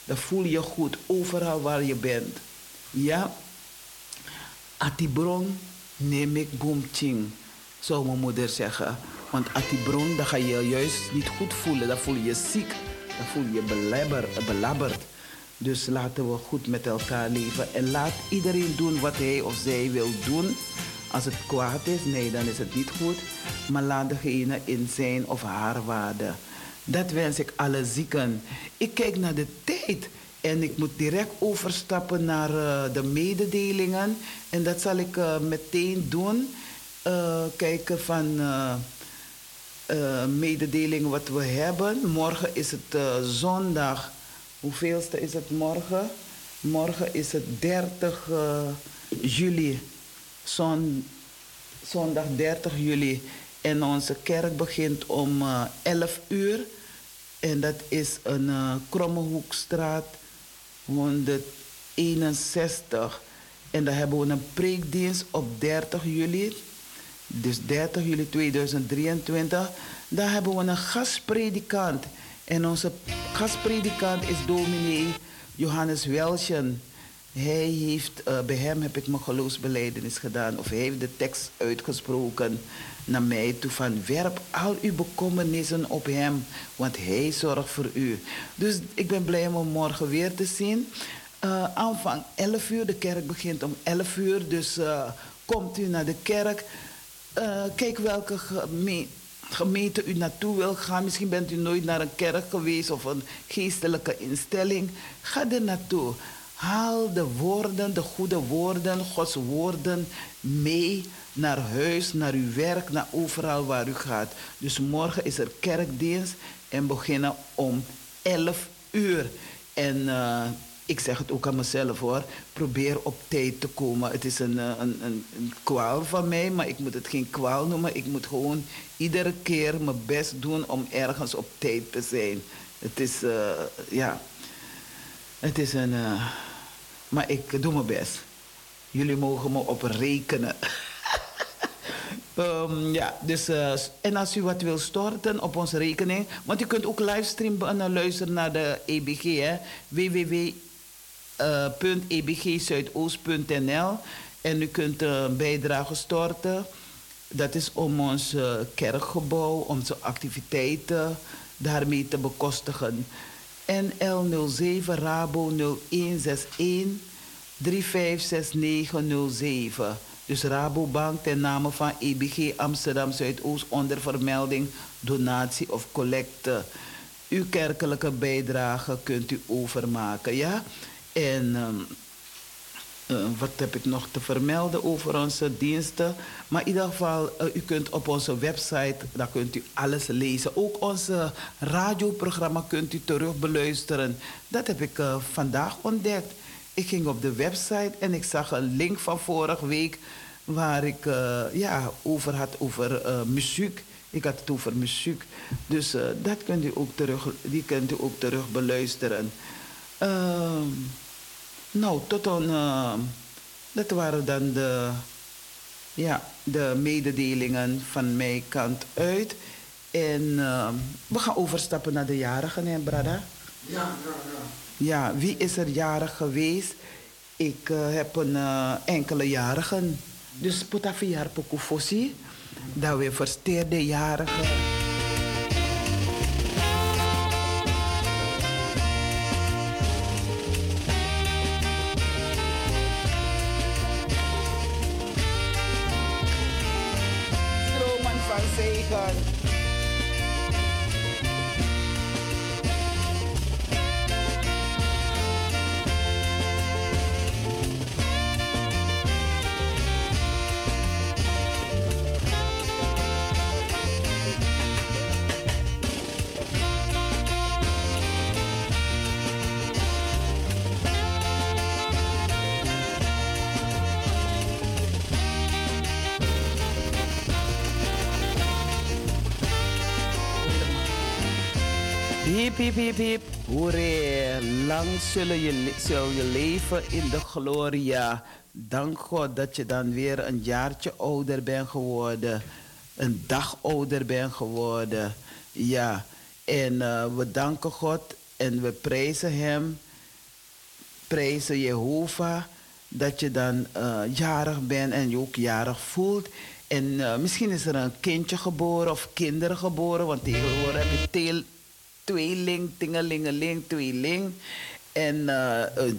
Dan voel je goed overal waar je bent. Ja, atibron neem ik boomching, zou mijn moeder zeggen. Want atibron, dan ga je juist niet goed voelen. Dan voel je je ziek, dan voel je je belabberd. Dus laten we goed met elkaar leven. En laat iedereen doen wat hij of zij wil doen. Als het kwaad is, nee, dan is het niet goed. Maar laat degene in zijn of haar waarde. Dat wens ik alle zieken. Ik kijk naar de tijd. En ik moet direct overstappen naar eh, de mededelingen. En dat zal ik eh, meteen doen. Eh, kijken van mededelingen wat we hebben. Morgen is het zondag. Hoeveelste is het morgen? Morgen is het 30 eh, juli. Zon, zondag 30 juli. En onze kerk begint om eh 11 uur. En dat is een eh Krommehoekstraat 161. En dan hebben we een preekdienst op 30 juli. Dus 30 juli 2023. Dan hebben we een gastpredikant. En onze gastpredikant is dominee Johannes Welschen. Hij heeft, eh, bij hem heb ik mijn geloofsbeleidenis gedaan. Of hij heeft de tekst uitgesproken naar mij toe van werp al uw bekommernissen op hem, want hij zorgt voor u. Dus ik ben blij om hem morgen weer te zien. Eh, aanvang 11 uur, de kerk begint om 11 uur, dus eh, komt u naar de kerk. Kijk welke geme- gemeente u naartoe wil gaan. Misschien bent u nooit naar een kerk geweest of een geestelijke instelling. Ga er naartoe. Haal de woorden, de goede woorden, Gods woorden mee naar huis, naar uw werk, naar overal waar u gaat. Dus morgen is er kerkdienst en beginnen om 11 uur. En eh, ik zeg het ook aan mezelf hoor, probeer op tijd te komen. Het is een, eh, een, een, een kwaal van mij, maar ik moet het geen kwaal noemen. Ik moet gewoon iedere keer mijn best doen om ergens op tijd te zijn. Het is, eh, ja, het is een, eh, maar ik doe mijn best. Jullie mogen me op rekenen. Ehm, ja, dus, en als u wat wil storten op onze rekening, want u kunt ook livestream en luisteren naar de EBG, hè, www.ebgzuidoost.nl en u kunt eh, een bijdrage storten. Dat is om ons eh, kerkgebouw, onze activiteiten daarmee te bekostigen. NL07 Rabo 0161 356907. Dus Rabobank ten name van EBG Amsterdam Zuidoost onder vermelding donatie of collecte. Uw kerkelijke bijdrage kunt u overmaken, ja? En ehm, eh, wat heb ik nog te vermelden over onze diensten? Maar in ieder geval, eh, u kunt op onze website, daar kunt u alles lezen. Ook onze radioprogramma kunt u terug beluisteren. Dat heb ik eh, vandaag ontdekt. Ik ging op de website en ik zag een link van vorige week waar ik ja, over had over muziek. Ik had het over muziek. Dus dat kunt u ook terug, die kunt u ook terug beluisteren. Ehm, nou, tot een. eh, dat waren dan de, ja, de mededelingen van mijn kant uit. En eh, we gaan overstappen naar de jarigen, hè, Brada? Ja, ja, ja. Ja, wie is er jarig geweest? Ik eh, heb een eh, enkele jarigen. Dus potafiar pokufosi. Dat we versteerde jarigen. Hiep, hiep, hiep, hiep. Hoeré, lang zullen je, zul je leven in de gloria. Dank God dat je dan weer een jaartje ouder bent geworden. Een dag ouder bent geworden. Ja, en eh, we danken God en we prijzen Hem. Prijzen Jehovah dat je dan eh, jarig bent en je ook jarig voelt. En eh, misschien is er een kindje geboren of kinderen geboren, want tegenwoordig heb je tweeling, tingelingeling, tweeling. En eh, eh,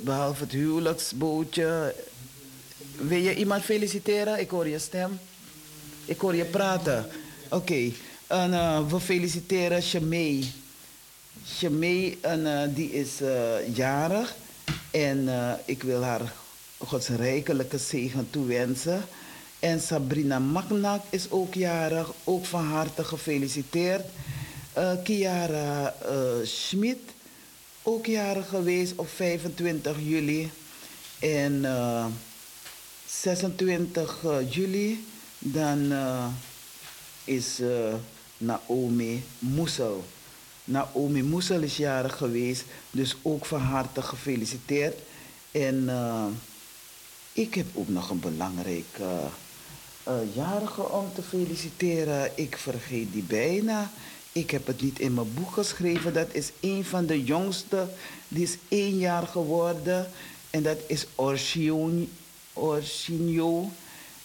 behalve het huwelijksbootje, wil je iemand feliciteren? Ik hoor je stem. Ik hoor je praten. Oké. Eh, we feliciteren en, eh, die is eh, jarig. En eh, ik wil haar Gods rijkelijke zegen toewensen. En Sabrina Magnak is ook jarig. Ook van harte gefeliciteerd. Eh Kiara eh, Schmid, ook jarig geweest op 25 juli. En eh, 26 eh, juli, dan is Naomi Moesel. Naomi Moesel is jarig geweest, dus ook van harte gefeliciteerd. En ik heb ook nog een belangrijke eh, jarige om te feliciteren. Ik vergeet die bijna. Ik heb het niet in mijn boek geschreven. Dat is een van de jongste. Die is één jaar geworden. En dat is Orsinio.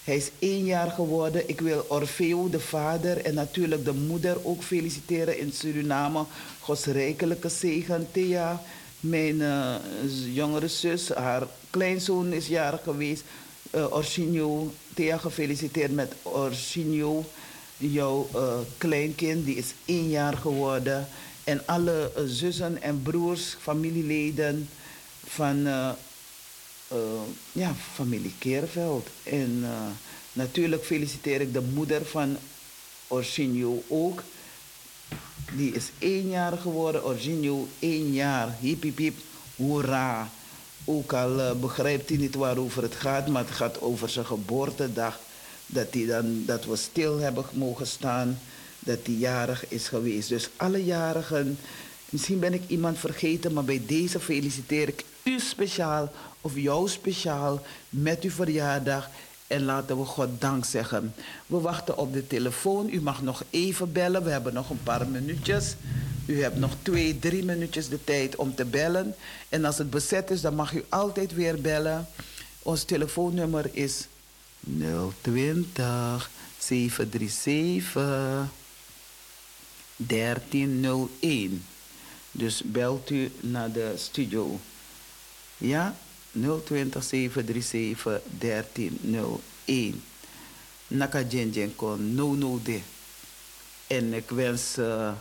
Hij is één jaar geworden. Ik wil Orfeo, de vader, en natuurlijk de moeder ook feliciteren in Suriname. Gods rijkelijke zegen. Thea, mijn eh, jongere zus, haar kleinzoon is jarig geweest. Orsinio, Thea, gefeliciteerd met Orsinio. Jouw eh, kleinkind, die is één jaar geworden. En alle eh, zussen en broers, familieleden van eh, ja, familie Keerveld. En natuurlijk feliciteer ik de moeder van Orsinio ook. Die is één jaar geworden. Orsinio, één jaar. Hip, hip, hip. Hoera. Ook al begrijpt hij niet waarover het gaat, maar het gaat over zijn geboortedag. Dat, hij dan, dat we stil hebben mogen staan. Dat hij jarig is geweest. Dus alle jarigen. Misschien ben ik iemand vergeten, maar bij deze feliciteer ik u speciaal of jou speciaal met uw verjaardag. En laten we God dank zeggen. We wachten op de telefoon. U mag nog even bellen. We hebben nog een paar minuutjes. U hebt nog twee, drie minuutjes de tijd om te bellen. En als het bezet is, dan mag u altijd weer bellen. Ons telefoonnummer is 020 737 1301. Dus belt u naar de studio. Ja, 020 737 1301. Naka kon no no de. En ik wens uh,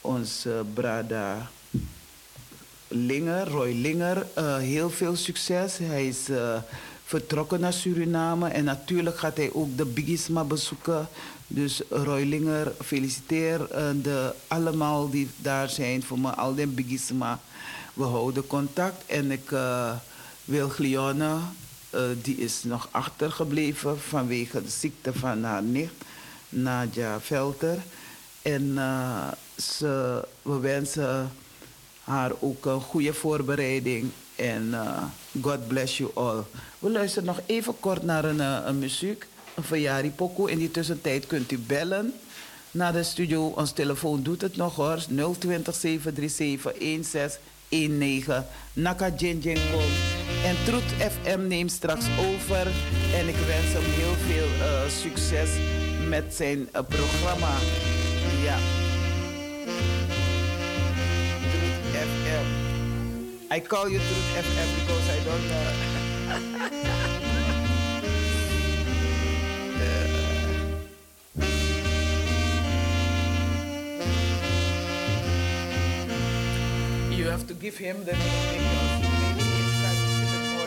ons uh, brada Linger, Roy Linger, uh, heel veel succes. Hij is uh, vertrokken naar Suriname en natuurlijk gaat hij ook de Bigisma bezoeken. Dus Roy Linger, feliciteer uh, de allemaal die daar zijn voor me, al die Bigisma. We houden contact en ik uh, wil Glione, uh, die is nog achtergebleven vanwege de ziekte van haar nicht, Nadja Velter. En ze, we wensen haar ook een goede voorbereiding. En uh, God bless you all. We luisteren nog even kort naar een, een muziek, een verjaardag pokoe. In die tussentijd kunt u bellen naar de studio. Ons telefoon doet het nog hoor. 020 737 1619. Naka Jinjin Kom. En Troet FM neemt straks over. En ik wens hem heel veel uh, succes met zijn programma. I call you Truth FM because I don't. Uh, uh, you have to give him the name because even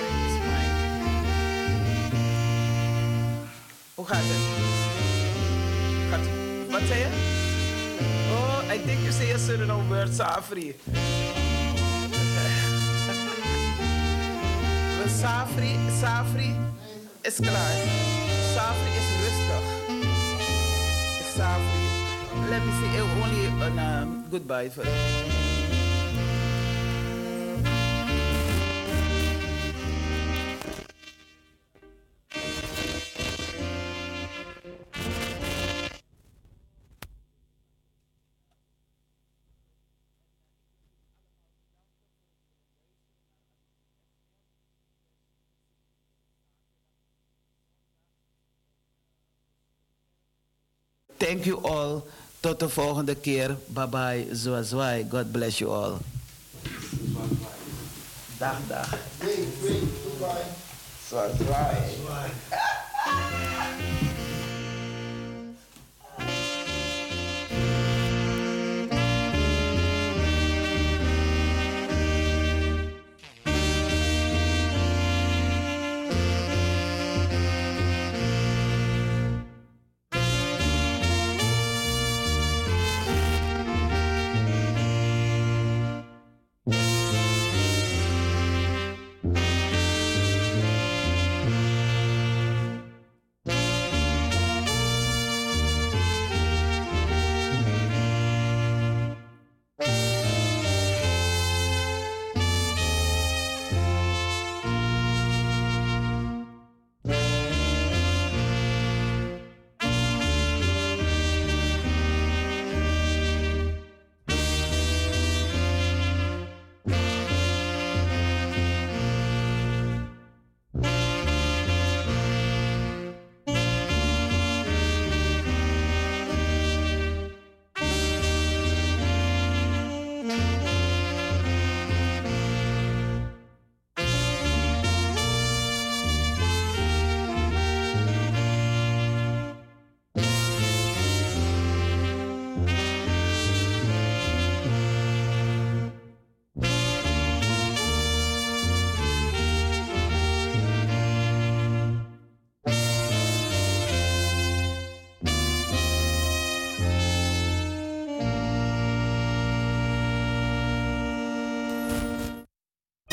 in his mind. Hoe gaat het? Gaat, wat zei je? Oh, I think you say a Suriname word, Safri. Safri, Safri is klaar. Safri is rustig. Safri. Let me see, only an um, goodbye for Thank you all. Tot de volgende keer. Bye bye. Zwazwai. God bless you all. Dag, dag. Goodbye. Zwazwai.